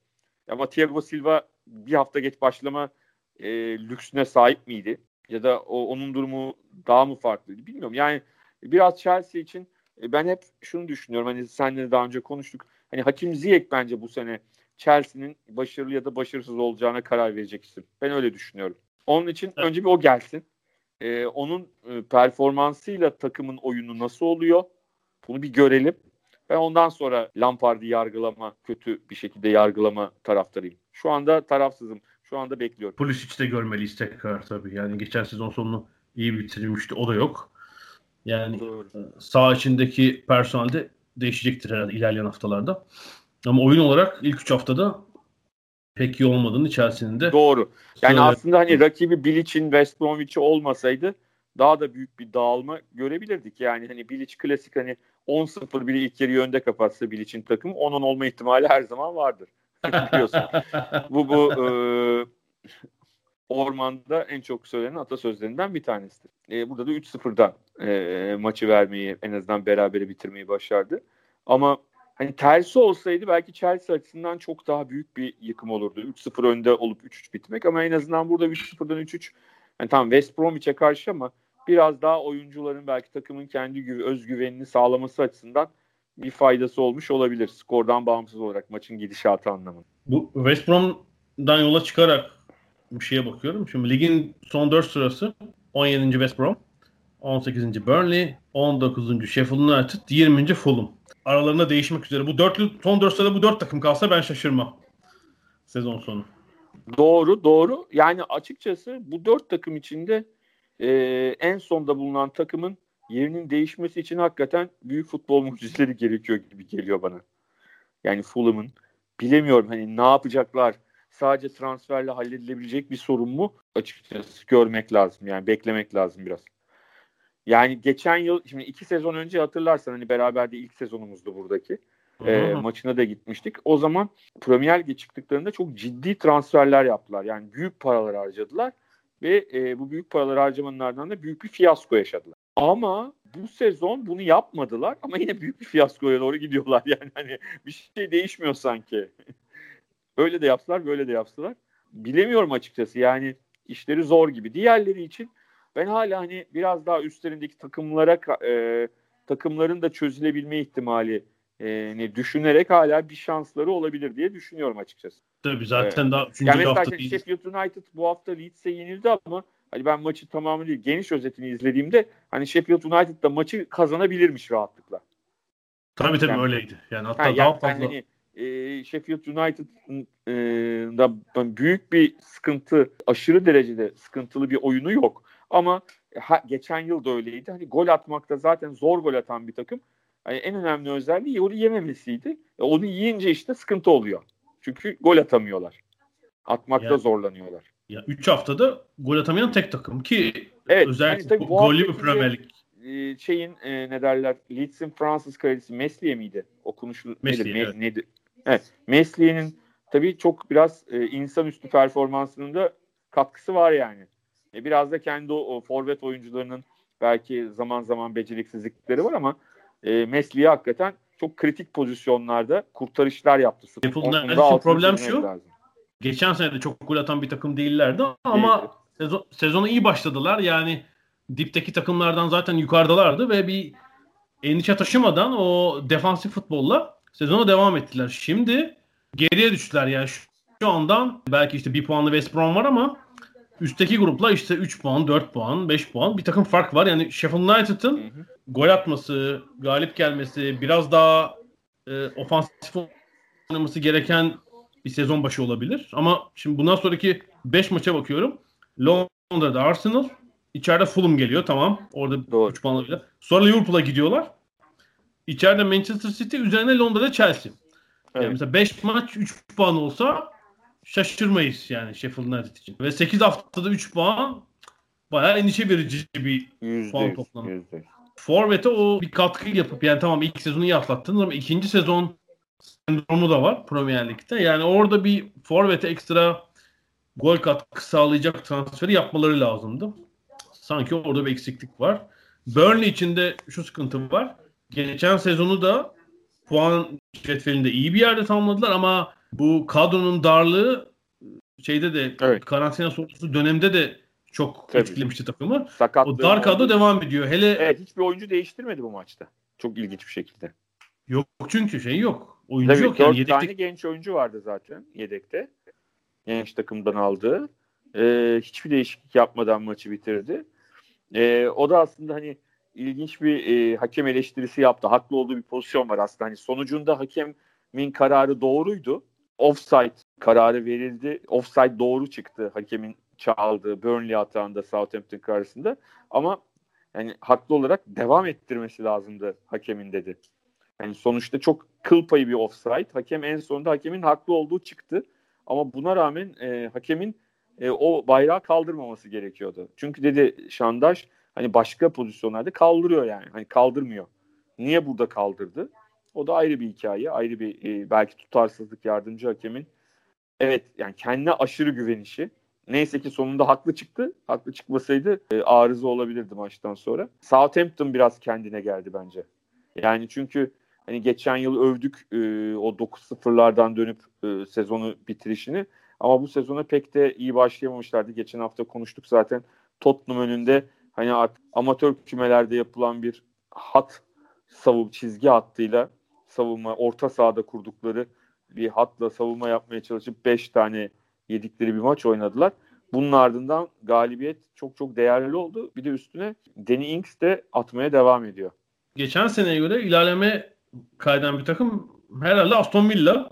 Ama Thiago Silva bir hafta geç başlama e, lüksüne sahip miydi? Ya da o, onun durumu daha mı farklıydı? Bilmiyorum. Yani biraz Chelsea için e, ben hep şunu düşünüyorum. Hani seninle daha önce konuştuk. Hani Hakim Ziyech bence bu sene Chelsea'nin başarılı ya da başarısız olacağına karar verecek isim. Ben öyle düşünüyorum. Onun için evet. önce bir o gelsin. Ee, onun e, performansıyla takımın oyunu nasıl oluyor? Bunu bir görelim. Ben ondan sonra Lampard'ı yargılama, kötü bir şekilde yargılama taraftarıyım. Şu anda tarafsızım. Şu anda bekliyorum. Pulisic de görmeliyiz tekrar tabii. Yani geçen sezon sonunu iyi bitirmişti. O da yok. Yani Doğru. sağ içindeki personelde değişecektir herhalde ilerleyen haftalarda. Ama oyun olarak ilk 3 haftada pek iyi olmadığını Chelsea'nin de. Doğru. Yani söyle... aslında hani rakibi Bilic'in West Bromwich'i olmasaydı daha da büyük bir dağılma görebilirdik. Yani hani Bilic klasik hani 10-0 biri ilk yarıyı önde kapatsa Bilic'in takımı onun olma ihtimali her zaman vardır. Biliyorsun. bu bu e, ormanda en çok söylenen atasözlerinden bir tanesidir. E, burada da 3-0'dan e, maçı vermeyi en azından berabere bitirmeyi başardı. Ama hani tersi olsaydı belki Chelsea açısından çok daha büyük bir yıkım olurdu. 3-0 önde olup 3-3 bitmek ama en azından burada 3-0'dan 3-3 yani tamam West Bromwich'e karşı ama biraz daha oyuncuların belki takımın kendi özgüvenini sağlaması açısından bir faydası olmuş olabilir. Skordan bağımsız olarak maçın gidişatı anlamında. Bu West Brom'dan yola çıkarak bir şeye bakıyorum. Şimdi ligin son 4 sırası 17. West Brom, 18. Burnley, 19. Sheffield United, 20. Fulham. Aralarında değişmek üzere. Bu dörtlü, son 4 sırada bu 4 takım kalsa ben şaşırmam. Sezon sonu. Doğru, doğru. Yani açıkçası bu 4 takım içinde e, en sonda bulunan takımın yerinin değişmesi için hakikaten büyük futbol mucizeleri gerekiyor gibi geliyor bana. Yani Fulham'ın bilemiyorum hani ne yapacaklar sadece transferle halledilebilecek bir sorun mu? Açıkçası görmek lazım yani beklemek lazım biraz. Yani geçen yıl şimdi iki sezon önce hatırlarsan hani beraber de ilk sezonumuzdu buradaki. E, maçına da gitmiştik. O zaman Premier Lig'e çıktıklarında çok ciddi transferler yaptılar. Yani büyük paralar harcadılar ve e, bu büyük paralar harcamanın ardından da büyük bir fiyasko yaşadılar. Ama bu sezon bunu yapmadılar ama yine büyük bir fiyaskoya doğru gidiyorlar. Yani hani bir şey değişmiyor sanki. Öyle de yaptılar, böyle de yaptılar. Bilemiyorum açıkçası. Yani işleri zor gibi. Diğerleri için ben hala hani biraz daha üstlerindeki takımlara e, takımların da çözülebilme ihtimali e, ne düşünerek hala bir şansları olabilir diye düşünüyorum açıkçası. Tabii zaten evet. daha üçüncü yani hafta değil. Sheffield United bu hafta Leeds'e yenildi ama hani ben maçı tamamı değil geniş özetini izlediğimde hani Sheffield United da maçı kazanabilirmiş rahatlıkla. Tabii tabii yani, öyleydi. Yani hatta yani, daha fazla. Hani, e, Sheffield United'da e, büyük bir sıkıntı, aşırı derecede sıkıntılı bir oyunu yok. Ama ha, geçen yıl da öyleydi. Hani gol atmakta zaten zor gol atan bir takım. Yani en önemli özelliği onu yememesiydi. E, onu yiyince işte sıkıntı oluyor. Çünkü gol atamıyorlar. Atmakta yani, zorlanıyorlar. Ya 3 haftada gol atamayan tek takım ki evet, özellikle hani gollü bir Premier Lig e, şeyin e, ne derler Leeds'in Fransız kalecisi Mesliye miydi? Okunuşu Mesliye, nedir? Evet. nedir? Evet. Mesliye'nin tabii çok biraz e, insanüstü performansının da katkısı var yani. E, biraz da kendi o, o forvet oyuncularının belki zaman zaman beceriksizlikleri var ama e, Mesli'ye hakikaten çok kritik pozisyonlarda kurtarışlar yaptı. İçin problem şu. Lazım. Geçen sene de çok gol atan bir takım değillerdi ama sezon, sezona iyi başladılar. Yani dipteki takımlardan zaten yukarıdalardı ve bir endişe taşımadan o defansif futbolla sezona devam ettiler. Şimdi geriye düştüler yani şu, şu andan belki işte bir puanlı West Brom var ama üstteki grupla işte 3 puan, 4 puan, 5 puan bir takım fark var. Yani Sheffield United'ın gol atması, galip gelmesi, biraz daha e, ofansif oynaması gereken bir sezon başı olabilir. Ama şimdi bundan sonraki 5 maça bakıyorum. Londra'da Arsenal, içeride Fulham geliyor tamam. Orada Doğru. 3 puanla. Sonra Liverpool'a gidiyorlar. İçeride Manchester City, üzerine Londra'da Chelsea. Evet. Yani mesela 5 maç 3 puan olsa şaşırmayız yani Sheffield United için. Ve 8 haftada 3 puan bayağı endişe verici bir %100, puan toplamı. Forvet'e o bir katkı yapıp yani tamam ilk sezonu iyi atlattınız ama ikinci sezon sendromu da var Premier Lig'de. Yani orada bir Forvet'e ekstra gol katkı sağlayacak transferi yapmaları lazımdı. Sanki orada bir eksiklik var. Burnley için de şu sıkıntı var. Geçen sezonu da puan cetvelinde iyi bir yerde tamamladılar ama bu kadronun darlığı şeyde de evet. karantina sonrası dönemde de çok Tabii. etkilemişti takımı. Sakatlığı o dar kadro devam ediyor. Hele Evet hiçbir oyuncu değiştirmedi bu maçta. Çok ilginç bir şekilde. Yok çünkü şey yok. Oyuncu Tabii, yok yani yedekte. tane genç oyuncu vardı zaten yedekte. Genç takımdan aldığı. Ee, hiçbir değişiklik yapmadan maçı bitirdi. Ee, o da aslında hani ilginç bir e, hakem eleştirisi yaptı. Haklı olduğu bir pozisyon var aslında. Hani sonucunda hakemin kararı doğruydu. Offside kararı verildi. Offside doğru çıktı hakemin çaldığı Burnley atağında Southampton karşısında. Ama yani haklı olarak devam ettirmesi lazımdı hakemin dedi. Yani sonuçta çok kıl payı bir offside. Hakem en sonunda hakemin haklı olduğu çıktı. Ama buna rağmen e, hakemin e, o bayrağı kaldırmaması gerekiyordu. Çünkü dedi Şandaş hani başka pozisyonlarda kaldırıyor yani. Hani kaldırmıyor. Niye burada kaldırdı? O da ayrı bir hikaye. Ayrı bir e, belki tutarsızlık yardımcı hakemin. Evet yani kendine aşırı güvenişi. Neyse ki sonunda haklı çıktı. Haklı çıkmasaydı e, arıza olabilirdi maçtan sonra. Southampton biraz kendine geldi bence. Yani çünkü hani geçen yıl övdük e, o 9-0'lardan dönüp e, sezonu bitirişini. Ama bu sezona pek de iyi başlayamamışlardı. Geçen hafta konuştuk zaten. Tottenham önünde hani artık amatör kümelerde yapılan bir hat savun çizgi hattıyla savunma orta sahada kurdukları bir hatla savunma yapmaya çalışıp 5 tane yedikleri bir maç oynadılar. Bunun ardından galibiyet çok çok değerli oldu. Bir de üstüne Danny Ings de atmaya devam ediyor. Geçen seneye göre ilerleme kaydan bir takım herhalde Aston Villa.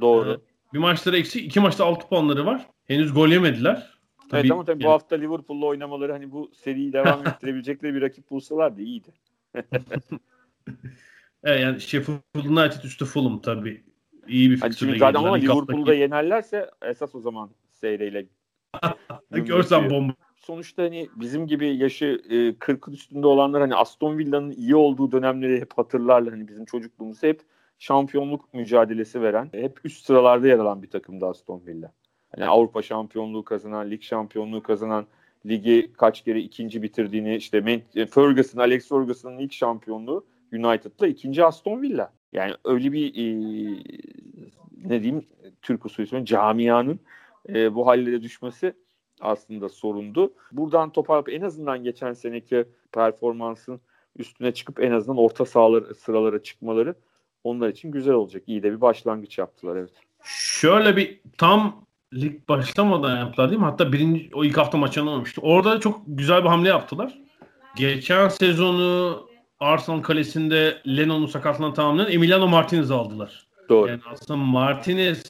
Doğru. Ee, bir maçları eksi, iki maçta 6 puanları var. Henüz gol yemediler. Tabii, evet ama tabii yani. bu hafta Liverpool'la oynamaları hani bu seriyi devam ettirebilecekleri bir rakip bulsalardı iyiydi. evet yani Sheffield United üstü Fulham tabii. İyi bir fikstürle zaten ama Liverpool'u da yenerlerse esas o zaman seyreyle Görsen bomba. Sonuçta hani bizim gibi yaşı e, 40'ın üstünde olanlar hani Aston Villa'nın iyi olduğu dönemleri hep hatırlarlar. Hani bizim çocukluğumuzda hep şampiyonluk mücadelesi veren, hep üst sıralarda yer alan bir takımdı Aston Villa. Yani Avrupa şampiyonluğu kazanan, lig şampiyonluğu kazanan, ligi kaç kere ikinci bitirdiğini işte e, Ferguson, Alex Ferguson'ın ilk şampiyonluğu United'la ikinci Aston Villa. Yani öyle bir e, ne diyeyim Türk usulü camianın e, bu hallere düşmesi aslında sorundu. Buradan toparlayıp en azından geçen seneki performansın üstüne çıkıp en azından orta sahalar sıralara çıkmaları onlar için güzel olacak. İyi de bir başlangıç yaptılar evet. Şöyle bir tam lig başlamadan yaptılar değil mi? Hatta birinci o ilk hafta maçını olmuştu. Orada çok güzel bir hamle yaptılar. Geçen sezonu Arsenal kalesinde Lennon'u sakatlığından tamamlayan Emiliano Martinez aldılar. Doğru. Yani aslında Martinez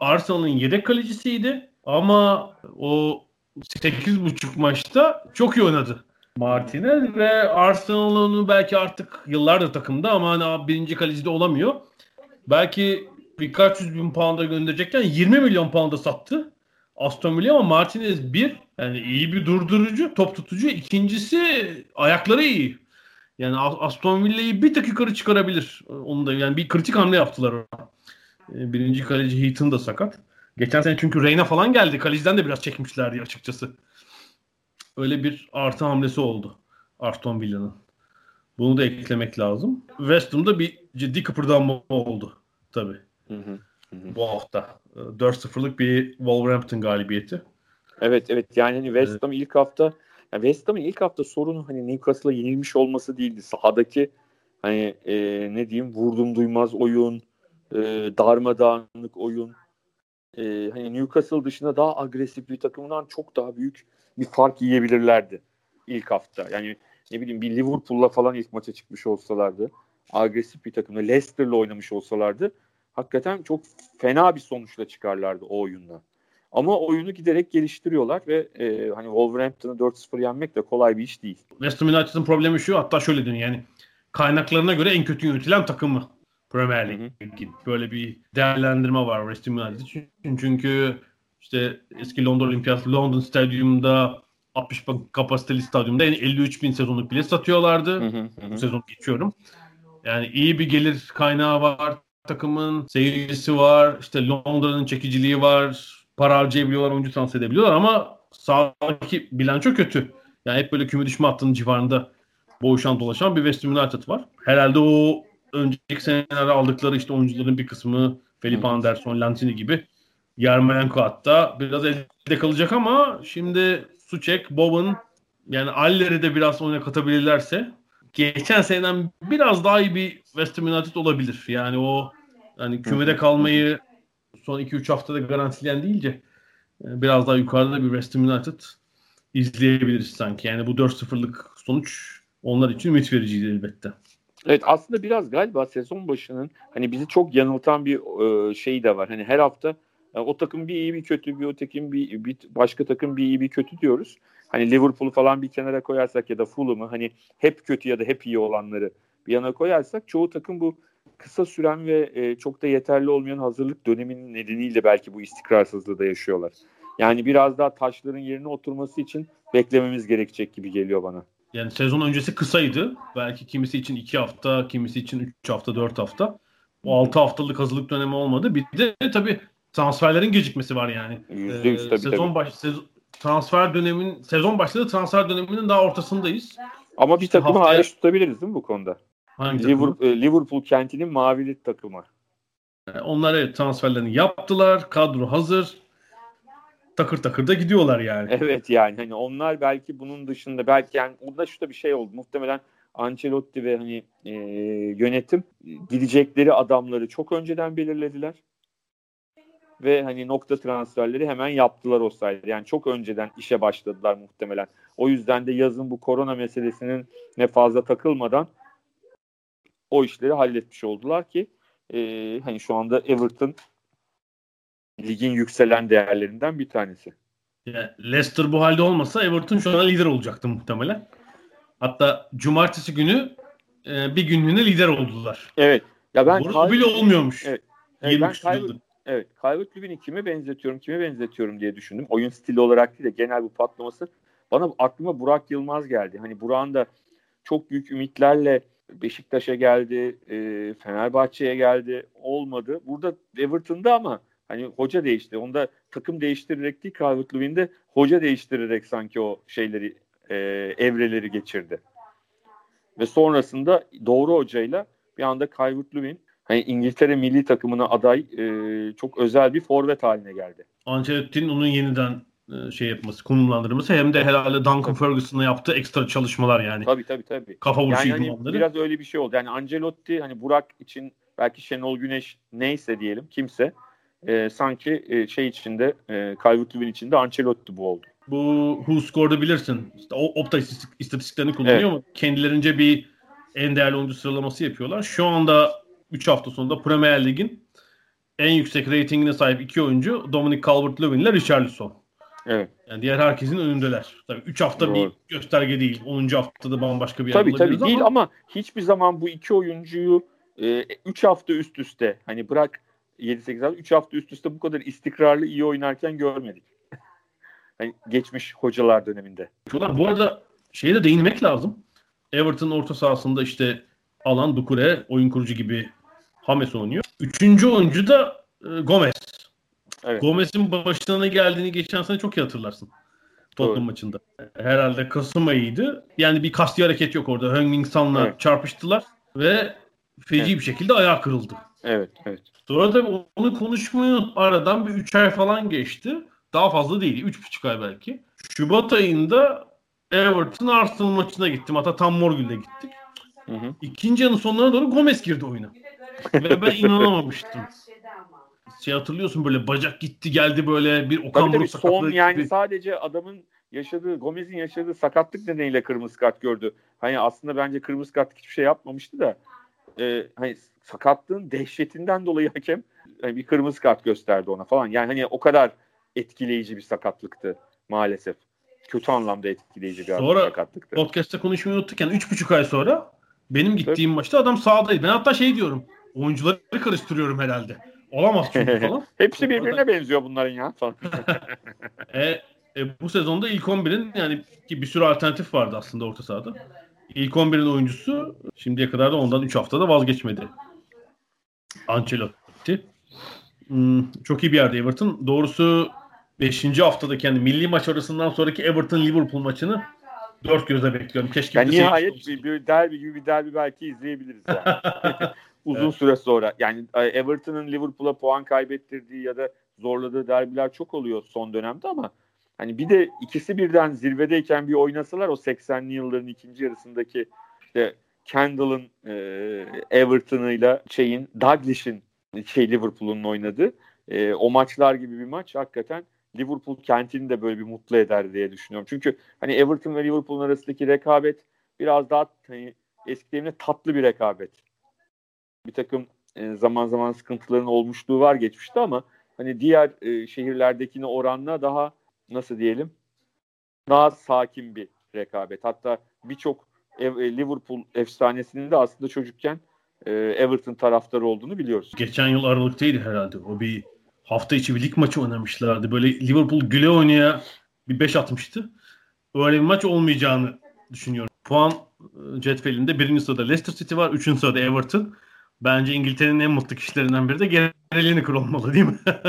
Arsenal'ın yedek kalecisiydi ama o 8.5 maçta çok iyi oynadı. Martinez ve Arsenal'ın belki artık yıllardır takımda ama hani birinci kalecide olamıyor. Belki birkaç yüz bin pound'a gönderecekken 20 milyon pound'a sattı. Aston Villa ama Martinez bir yani iyi bir durdurucu, top tutucu. İkincisi ayakları iyi. Yani Aston Villa'yı bir tık yukarı çıkarabilir. Onu da yani bir kritik hamle yaptılar. Ee, birinci kaleci Heaton da sakat. Geçen sene çünkü Reyna falan geldi. Kaleciden de biraz çekmişlerdi açıkçası. Öyle bir artı hamlesi oldu Aston Villa'nın. Bunu da eklemek lazım. West Ham'da bir ciddi kıpırdanma oldu tabii. Hı hı. Hı Bu hafta. 4-0'lık bir Wolverhampton galibiyeti. Evet evet yani hani West Ham ilk hafta yani West Ham'ın ilk hafta sorunu hani Newcastle'a yenilmiş olması değildi. Sahadaki hani e, ne diyeyim vurdum duymaz oyun, e, darmadağınık oyun. E, hani Newcastle dışında daha agresif bir takımdan çok daha büyük bir fark yiyebilirlerdi ilk hafta. Yani ne bileyim bir Liverpool'la falan ilk maça çıkmış olsalardı, agresif bir takımla Leicester'la oynamış olsalardı hakikaten çok fena bir sonuçla çıkarlardı o oyunla. Ama oyunu giderek geliştiriyorlar ve e, hani Wolverhampton'ı 4-0 yenmek de kolay bir iş değil. West Ham United'ın problemi şu hatta şöyle diyeyim yani kaynaklarına göre en kötü yönetilen takımı Premier Lig'in. Böyle bir değerlendirme var West Ham United için. Çünkü işte eski Londra Olimpiyat London Stadyumunda 60 bin kapasiteli stadyumda yani 53 bin sezonluk bile satıyorlardı. Hı hı hı. Bu sezon geçiyorum. Yani iyi bir gelir kaynağı var takımın seyircisi var. İşte Londra'nın çekiciliği var. Para harcayabiliyorlar, oyuncu transfer edebiliyorlar ama sahadaki bilanço kötü. Yani hep böyle küme düşme hattının civarında boğuşan dolaşan bir West Ham United var. Herhalde o önceki senelerde aldıkları işte oyuncuların bir kısmı Felipe Anderson, Lantini gibi Yarmolenko hatta biraz elde kalacak ama şimdi Suçek, Bowen yani Aller'i de biraz oyuna katabilirlerse geçen seneden biraz daha iyi bir West Ham United olabilir. Yani o hani kümede kalmayı son 2-3 haftada garantileyen değilce e, biraz daha yukarıda bir West Ham United izleyebiliriz sanki. Yani bu 4-0'lık sonuç onlar için ümit vericiydi elbette. Evet aslında biraz galiba sezon başının hani bizi çok yanıltan bir e, şey de var. Hani her hafta e, o takım bir iyi bir kötü bir öteki bir, bir başka takım bir iyi bir kötü diyoruz hani Liverpool'u falan bir kenara koyarsak ya da Fulham'ı hani hep kötü ya da hep iyi olanları bir yana koyarsak çoğu takım bu kısa süren ve e, çok da yeterli olmayan hazırlık döneminin nedeniyle belki bu istikrarsızlığı da yaşıyorlar. Yani biraz daha taşların yerine oturması için beklememiz gerekecek gibi geliyor bana. Yani sezon öncesi kısaydı. Belki kimisi için 2 hafta, kimisi için 3 hafta, 4 hafta. O 6 haftalık hazırlık dönemi olmadı. Bir de tabii transferlerin gecikmesi var yani. %100 ee, tabii, sezon tabii. Baş, sezon, transfer dönemin sezon başladı transfer döneminin daha ortasındayız. Ama bir işte takımı haftaya... hariç tutabiliriz değil mi bu konuda? Hangi Liverpool, takımı? Liverpool kentinin mavili takımı. Onlar evet transferlerini yaptılar. Kadro hazır. Takır takır da gidiyorlar yani. Evet yani hani onlar belki bunun dışında belki yani burada şurada bir şey oldu. Muhtemelen Ancelotti ve hani e, yönetim gidecekleri adamları çok önceden belirlediler ve hani nokta transferleri hemen yaptılar o sayede. Yani çok önceden işe başladılar muhtemelen. O yüzden de yazın bu korona meselesinin ne fazla takılmadan o işleri halletmiş oldular ki e, hani şu anda Everton ligin yükselen değerlerinden bir tanesi. Leicester bu halde olmasa Everton şu an lider olacaktı muhtemelen. Hatta cumartesi günü e, bir günlüğüne lider oldular. Evet. Ya ben Bu bile olmuyormuş. Evet. evet ben Calvert, Evet. Calvert Lewin'i kime benzetiyorum, kime benzetiyorum diye düşündüm. Oyun stili olarak değil de genel bu patlaması. Bana aklıma Burak Yılmaz geldi. Hani Burak'ın da çok büyük ümitlerle Beşiktaş'a geldi, e, Fenerbahçe'ye geldi. Olmadı. Burada Everton'da ama hani hoca değişti. Onda takım değiştirerek değil Calvert Lewin'de hoca değiştirerek sanki o şeyleri e, evreleri geçirdi. Ve sonrasında doğru hocayla bir anda Calvert Lewin hani İngiltere milli takımına aday e, çok özel bir forvet haline geldi. Ancelotti'nin onun yeniden şey yapması, konumlandırması hem de herhalde Duncan Ferguson'la yaptığı ekstra çalışmalar yani. Tabii tabii tabii. Kafa vuruşu yani hani biraz öyle bir şey oldu. Yani Ancelotti hani Burak için belki Şenol Güneş neyse diyelim kimse e, sanki e, şey içinde e, Calvert-Lewin içinde Ancelotti bu oldu. Bu Who Score'da bilirsin. İşte o Opta istatistiklerini kullanıyor evet. ama kendilerince bir en değerli oyuncu sıralaması yapıyorlar. Şu anda 3 hafta sonunda Premier Lig'in en yüksek reytingine sahip iki oyuncu Dominic Calvert-Lewin ile Richarlison. Evet. Yani diğer herkesin önündeler. Tabii 3 hafta Doğru. bir gösterge değil. 10. haftada bambaşka bir yer Tabii tabii ama... değil ama hiçbir zaman bu iki oyuncuyu 3 e, hafta üst üste hani bırak 7-8 hafta 3 hafta üst üste bu kadar istikrarlı iyi oynarken görmedik. hani geçmiş hocalar döneminde. Bu arada şeye de değinmek lazım. Everton orta sahasında işte Alan Dukure oyun kurucu gibi Hames oynuyor. Üçüncü oyuncu da e, Gomez. Evet. Gomez'in başına ne geldiğini geçen sene çok iyi hatırlarsın. Tottenham Doğru. maçında. Herhalde Kasım ayıydı. Yani bir kasti hareket yok orada. Heung-Min Evet. çarpıştılar ve feci Evet. bir şekilde ayağı kırıldı. Evet, evet. Sonra da onu konuşmuyor. Aradan bir 3 ay falan geçti. Daha fazla değil. 3,5 ay belki. Şubat ayında Everton Arsenal maçına gittim. Hatta tam Morgül'de gittik. Hı hı. İkinci yarının sonlarına doğru Gomez girdi oyuna. Ve ben inanamamıştım. Şey hatırlıyorsun böyle bacak gitti geldi böyle bir Okan Tabii tabii Buruk son sakatlığı yani gibi. sadece adamın yaşadığı, Gomez'in yaşadığı sakatlık nedeniyle kırmızı kart gördü. Hani aslında bence kırmızı kartlık hiçbir şey yapmamıştı da e, hani sakatlığın dehşetinden dolayı hakem hani bir kırmızı kart gösterdi ona falan. Yani hani o kadar etkileyici bir sakatlıktı maalesef. Kötü anlamda etkileyici bir Sonra sakatlıktı. Podcast'ta konuşmayı unuttuk. Yani 3,5 ay sonra benim gittiğim maçta adam sahadaydı. Ben hatta şey diyorum. Oyuncuları karıştırıyorum herhalde. Olamaz çünkü falan. Hepsi birbirine benziyor bunların ya. E, e, bu sezonda ilk 11'in yani ki bir sürü alternatif vardı aslında orta sahada. İlk 11'in oyuncusu şimdiye kadar da ondan 3 haftada vazgeçmedi. Ancelotti. Hmm, çok iyi bir yerde Everton. Doğrusu 5. haftada kendi milli maç arasından sonraki Everton Liverpool maçını dört gözle bekliyorum. Keşke Yani nihayet bir, bir derbi gibi bir derbi belki izleyebiliriz yani. Uzun süre sonra. Yani e, Everton'ın Liverpool'a puan kaybettirdiği ya da zorladığı derbiler çok oluyor son dönemde ama hani bir de ikisi birden zirvedeyken bir oynasalar o 80'li yılların ikinci yarısındaki işte Kendall'ın e, Everton'ıyla şeyin Douglas'ın şey Liverpool'un oynadığı e, o maçlar gibi bir maç hakikaten Liverpool kentini de böyle bir mutlu eder diye düşünüyorum. Çünkü hani Everton ve Liverpool'un arasındaki rekabet biraz daha hani eski deyimle tatlı bir rekabet. Bir takım e, zaman zaman sıkıntıların olmuşluğu var geçmişte ama hani diğer e, şehirlerdekine oranla daha nasıl diyelim daha sakin bir rekabet. Hatta birçok e, Liverpool efsanesinin de aslında çocukken e, Everton taraftarı olduğunu biliyoruz. Geçen yıl Aralık'taydı herhalde. O bir hafta içi bir lig maçı oynamışlardı. Böyle Liverpool güle oynaya bir 5 atmıştı. Öyle bir maç olmayacağını düşünüyorum. Puan e, cetvelinde birinci sırada Leicester City var. Üçüncü sırada Everton. Bence İngiltere'nin en mutlu kişilerinden biri de Gary Lineker olmalı değil mi?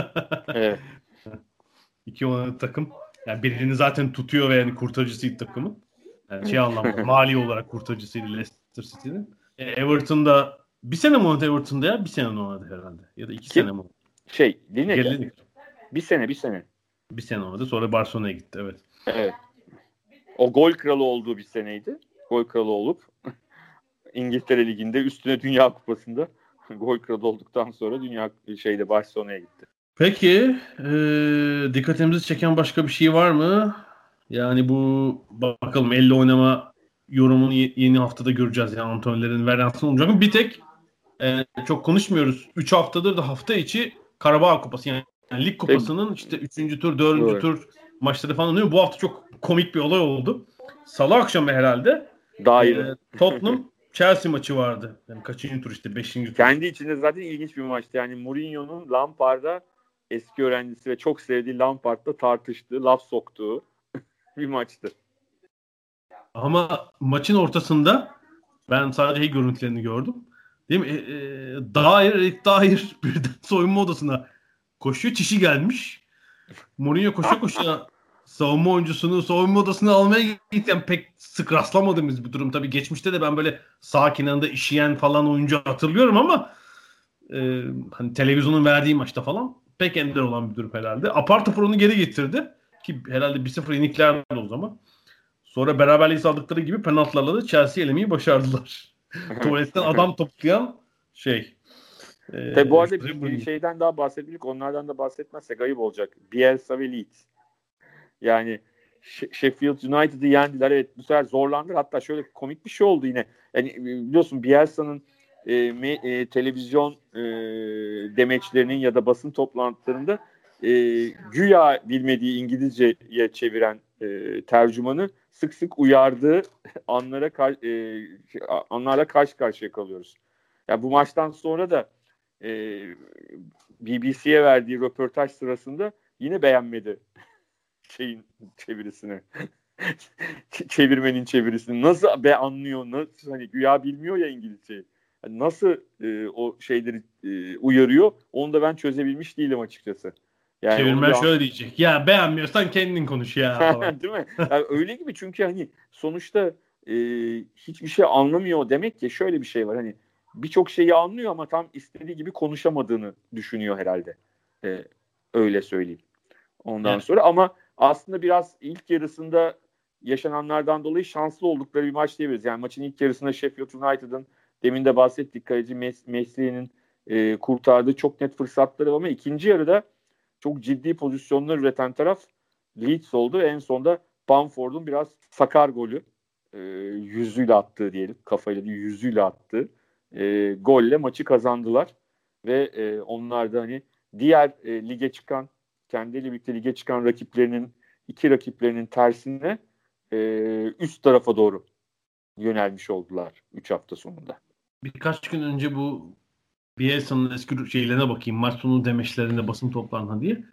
Evet. İki oynadığı takım. Yani birini zaten tutuyor ve yani kurtarıcısıydı takımın. Yani şey anlamda mali olarak kurtarıcısıydı Leicester City'nin. E, Everton'da bir sene mi oynadı Everton'da ya? Bir sene mi oynadı herhalde. Ya da iki Kim? sene mi oynadı? Şey, Lineker. Lineker. Bir sene, bir sene. Bir sene oynadı. Sonra Barcelona'ya gitti. Evet. Evet. O gol kralı olduğu bir seneydi. Gol kralı olup İngiltere Ligi'nde üstüne Dünya Kupası'nda gol kralı olduktan sonra Dünya şeyde Barcelona'ya gitti. Peki e, dikkatimizi çeken başka bir şey var mı? Yani bu bakalım elle oynama yorumunu ye- yeni haftada göreceğiz. Yani Antonilerin Verrans'ın olacak mı? Bir tek e, çok konuşmuyoruz. 3 haftadır da hafta içi Karabağ Kupası yani, yani lig kupasının işte 3. tur 4. Doğru. tur maçları falan oluyor. Bu hafta çok komik bir olay oldu. Salı akşamı herhalde Dair. e, Tottenham Chelsea maçı vardı. Yani kaçıncı tur işte 5. tur. Kendi içinde zaten ilginç bir maçtı. Yani Mourinho'nun Lampard'a eski öğrencisi ve çok sevdiği Lampard'la tartıştığı, laf soktuğu bir maçtı. Ama maçın ortasında ben sadece görüntülerini gördüm. Değil mi? E, e, Dair, Dair birden soyunma odasına koşuyor. Çişi gelmiş. Mourinho koşa koşa savunma oyuncusunu soyunma odasına almaya gitken pek sık rastlamadığımız bir durum. Tabii geçmişte de ben böyle sağ kenarında işeyen falan oyuncu hatırlıyorum ama e, hani televizyonun verdiği maçta falan pek ender olan bir durum herhalde. Apar topar onu geri getirdi. Ki herhalde 1-0 yeniklerdi o zaman. Sonra beraberliği sağladıkları gibi penaltılarla da Chelsea elemeyi başardılar. Tuvaletten adam toplayan şey. E, Tabii bu arada bir, şeyden daha bahsettik. Onlardan da bahsetmezsek ayıp olacak. Bielsa ve Leeds. Yani Sheffield United'ı yendiler. Evet bu sefer zorlandılar. Hatta şöyle komik bir şey oldu yine. Yani e, biliyorsun Bielsa'nın e, me- e, televizyon e, demeçlerinin ya da basın toplantılarında e, güya bilmediği İngilizceye çeviren e, tercümanı sık sık uyardığı anlara ka- e, anlarla karşı karşıya kalıyoruz. Ya bu maçtan sonra da e, BBC'ye verdiği röportaj sırasında yine beğenmedi şeyin çevirisini. Çevirmenin çevirisini. Nasıl be anlıyor? Nasıl hani güya bilmiyor ya İngilizceyi. Yani Nasıl e, o şeyleri e, uyarıyor? Onu da ben çözebilmiş değilim açıkçası. Yani Çevirmen şöyle diyecek. Ya beğenmiyorsan kendin konuş ya. Değil mi? Yani öyle gibi çünkü hani sonuçta e, hiçbir şey anlamıyor demek ki şöyle bir şey var hani birçok şeyi anlıyor ama tam istediği gibi konuşamadığını düşünüyor herhalde. E, öyle söyleyeyim. Ondan evet. sonra ama aslında biraz ilk yarısında yaşananlardan dolayı şanslı oldukları bir maç diyebiliriz. Yani maçın ilk yarısında Sheffield United'ın demin de bahsettik kaleci Mes Mesli'nin e, kurtardığı çok net fırsatları ama ikinci yarıda çok ciddi pozisyonlar üreten taraf Leeds oldu. En sonda Bamford'un biraz sakar golü e, yüzüyle attığı diyelim kafayla değil yüzüyle attığı e, golle maçı kazandılar ve e, onlar da hani diğer e, lige çıkan kendiyle birlikte lige çıkan rakiplerinin iki rakiplerinin tersine e, üst tarafa doğru yönelmiş oldular 3 hafta sonunda. Birkaç gün önce bu Bielsa'nın eski şeylerine bakayım. Maç sonu demeçlerinde basın toplantısında diye.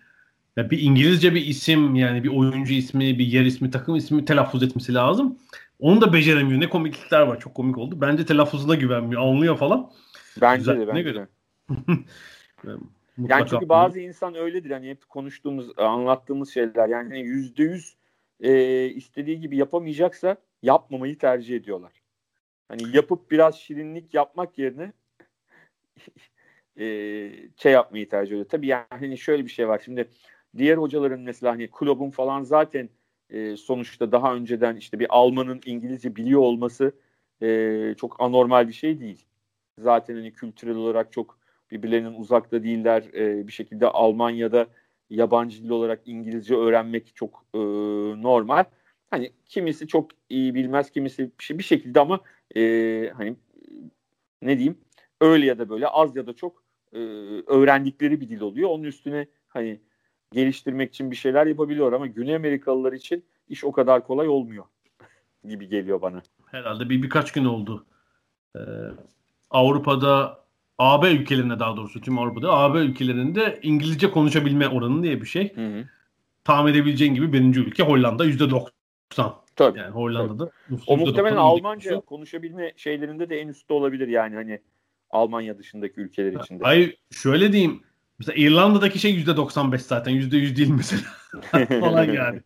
Ya bir İngilizce bir isim yani bir oyuncu ismi, bir yer ismi, takım ismi telaffuz etmesi lazım. Onu da beceremiyor. Ne komiklikler var. Çok komik oldu. Bence telaffuzuna güvenmiyor. Anlıyor falan. Bence Güzel. de. Bence de. yani çünkü bazı insan öyledir. Hani hep konuştuğumuz, anlattığımız şeyler. Yani hani yüzde yüz e, istediği gibi yapamayacaksa yapmamayı tercih ediyorlar. Hani yapıp biraz şirinlik yapmak yerine e, şey yapmayı tercih ediyor. Tabii yani hani şöyle bir şey var. Şimdi diğer hocaların mesela hani kulübün falan zaten e, sonuçta daha önceden işte bir Almanın İngilizce biliyor olması e, çok anormal bir şey değil. Zaten hani kültürel olarak çok birbirlerinin uzakta değiller. E, bir şekilde Almanya'da yabancı dil olarak İngilizce öğrenmek çok e, normal. Hani kimisi çok iyi bilmez, kimisi bir, şey, bir şekilde ama e, hani ne diyeyim öyle ya da böyle az ya da çok e, öğrendikleri bir dil oluyor. Onun üstüne hani geliştirmek için bir şeyler yapabiliyor ama Güney Amerikalılar için iş o kadar kolay olmuyor gibi geliyor bana. Herhalde bir birkaç gün oldu. Ee, Avrupa'da AB ülkelerinde daha doğrusu tüm Avrupa'da AB ülkelerinde İngilizce konuşabilme oranı diye bir şey. Hı hı. Tahmin edebileceğin gibi birinci ülke Hollanda yüzde doksan. Tabii. Yani Hollanda'da. Tabii. O muhtemelen Almanca konuşabilme şeylerinde de en üstte olabilir yani hani Almanya dışındaki ülkeler içinde. Hayır şöyle diyeyim. Mesela İrlanda'daki şey yüzde 95 zaten. Yüzde yüz değil mesela. Falan yani.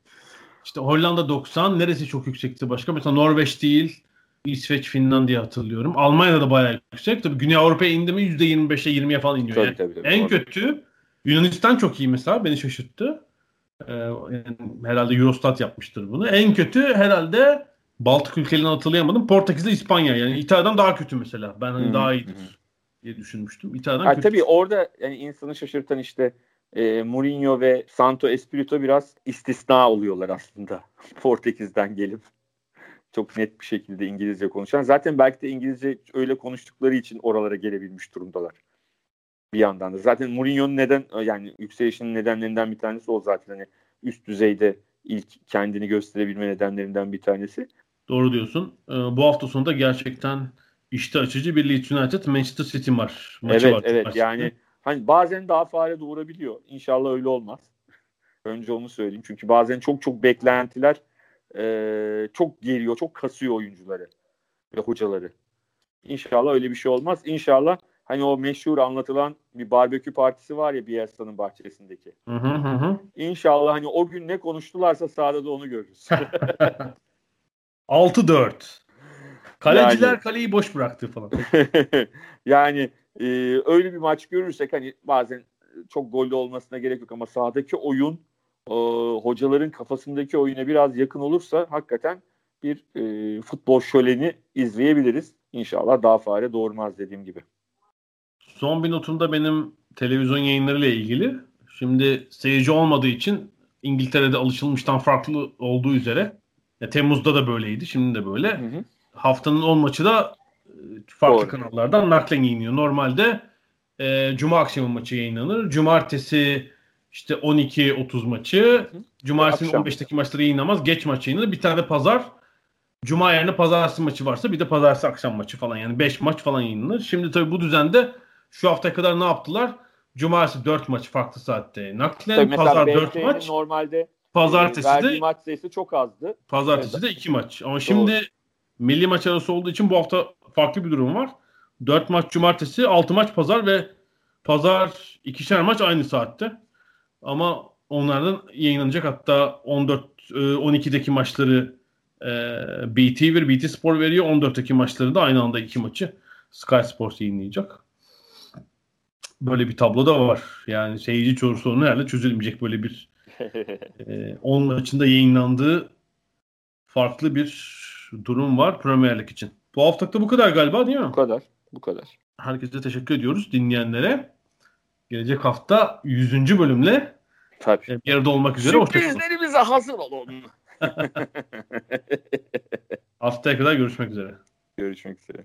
İşte Hollanda 90. Neresi çok yüksekti başka? Mesela Norveç değil. İsveç, Finlandiya hatırlıyorum. Almanya'da da bayağı yüksek. Tabii Güney Avrupa'ya indi mi %25'e 20'ye falan iniyor. Tabii, yani. tabii, tabii, en doğru. kötü Yunanistan çok iyi mesela. Beni şaşırttı. Ee, yani herhalde Eurostat yapmıştır bunu. En kötü herhalde Baltık ülkelerini hatırlayamadım. Portekiz'de İspanya. Yani İtalya'dan daha kötü mesela. Ben hani hmm. daha iyidir diye düşünmüştüm. İtalya'dan yani kötü. Tabii orada yani insanı şaşırtan işte e, Mourinho ve Santo Espirito biraz istisna oluyorlar aslında. Portekiz'den gelip çok net bir şekilde İngilizce konuşan. Zaten belki de İngilizce öyle konuştukları için oralara gelebilmiş durumdalar. Bir yandan da. Zaten Mourinho'nun neden yani yükselişinin nedenlerinden bir tanesi o zaten. Hani üst düzeyde ilk kendini gösterebilme nedenlerinden bir tanesi. Doğru diyorsun. Ee, bu hafta sonunda gerçekten işte açıcı bir Leeds United Manchester City var. Maçı evet var, evet yani hani bazen daha fare doğurabiliyor. İnşallah öyle olmaz. Önce onu söyleyeyim. Çünkü bazen çok çok beklentiler e, çok geliyor, çok kasıyor oyuncuları ve hocaları. İnşallah öyle bir şey olmaz. İnşallah hani o meşhur anlatılan bir barbekü partisi var ya Bielsa'nın bahçesindeki. Hı hı hı. İnşallah hani o gün ne konuştularsa sahada da onu görürüz. 6-4. Kaleciler yani, kaleyi boş bıraktı falan. yani e, öyle bir maç görürsek hani bazen çok gollü olmasına gerek yok ama sahadaki oyun e, hocaların kafasındaki oyuna biraz yakın olursa hakikaten bir e, futbol şöleni izleyebiliriz. İnşallah daha fare doğurmaz dediğim gibi. Son bir notumda benim televizyon yayınlarıyla ilgili. Şimdi seyirci olmadığı için İngiltere'de alışılmıştan farklı olduğu üzere ya Temmuz'da da böyleydi. Şimdi de böyle. Hı hı. Haftanın 10 maçı da e, farklı Doğru. kanallardan naklen yayınlıyor. Normalde e, Cuma akşamı maçı yayınlanır. Cumartesi işte 12-30 maçı. Cumartesi 15'teki maçları yayınlamaz. Geç maç yayınlanır. Bir tane pazar. Cuma yerine pazartesi maçı varsa bir de pazartesi akşam maçı falan. Yani 5 maç falan yayınlanır. Şimdi tabii bu düzende şu hafta kadar ne yaptılar? Cumartesi 4 maç farklı saatte naklen. Tabii pazar 4 maç. Normalde Pazartesi de maç sayısı çok azdı. Pazartesi de 2 maç. Ama Doğru. şimdi milli maç arası olduğu için bu hafta farklı bir durum var. 4 maç cumartesi, 6 maç pazar ve pazar ikişer maç aynı saatte. Ama onlardan yayınlanacak hatta 14 12'deki maçları e, BT bir BT Spor veriyor. 14'teki maçları da aynı anda iki maçı Sky Sports yayınlayacak. Böyle bir tablo da var. Yani seyirci sorunu herhalde çözülmeyecek böyle bir e, 10 maçında yayınlandığı farklı bir durum var Premier Lig için. Bu haftalıkta bu kadar galiba değil mi? Bu kadar. Bu kadar. Herkese teşekkür ediyoruz dinleyenlere. Gelecek hafta 100. bölümle Tabii. bir arada olmak üzere. Sürprizlerimize hazır olun. Haftaya kadar görüşmek üzere. Görüşmek üzere.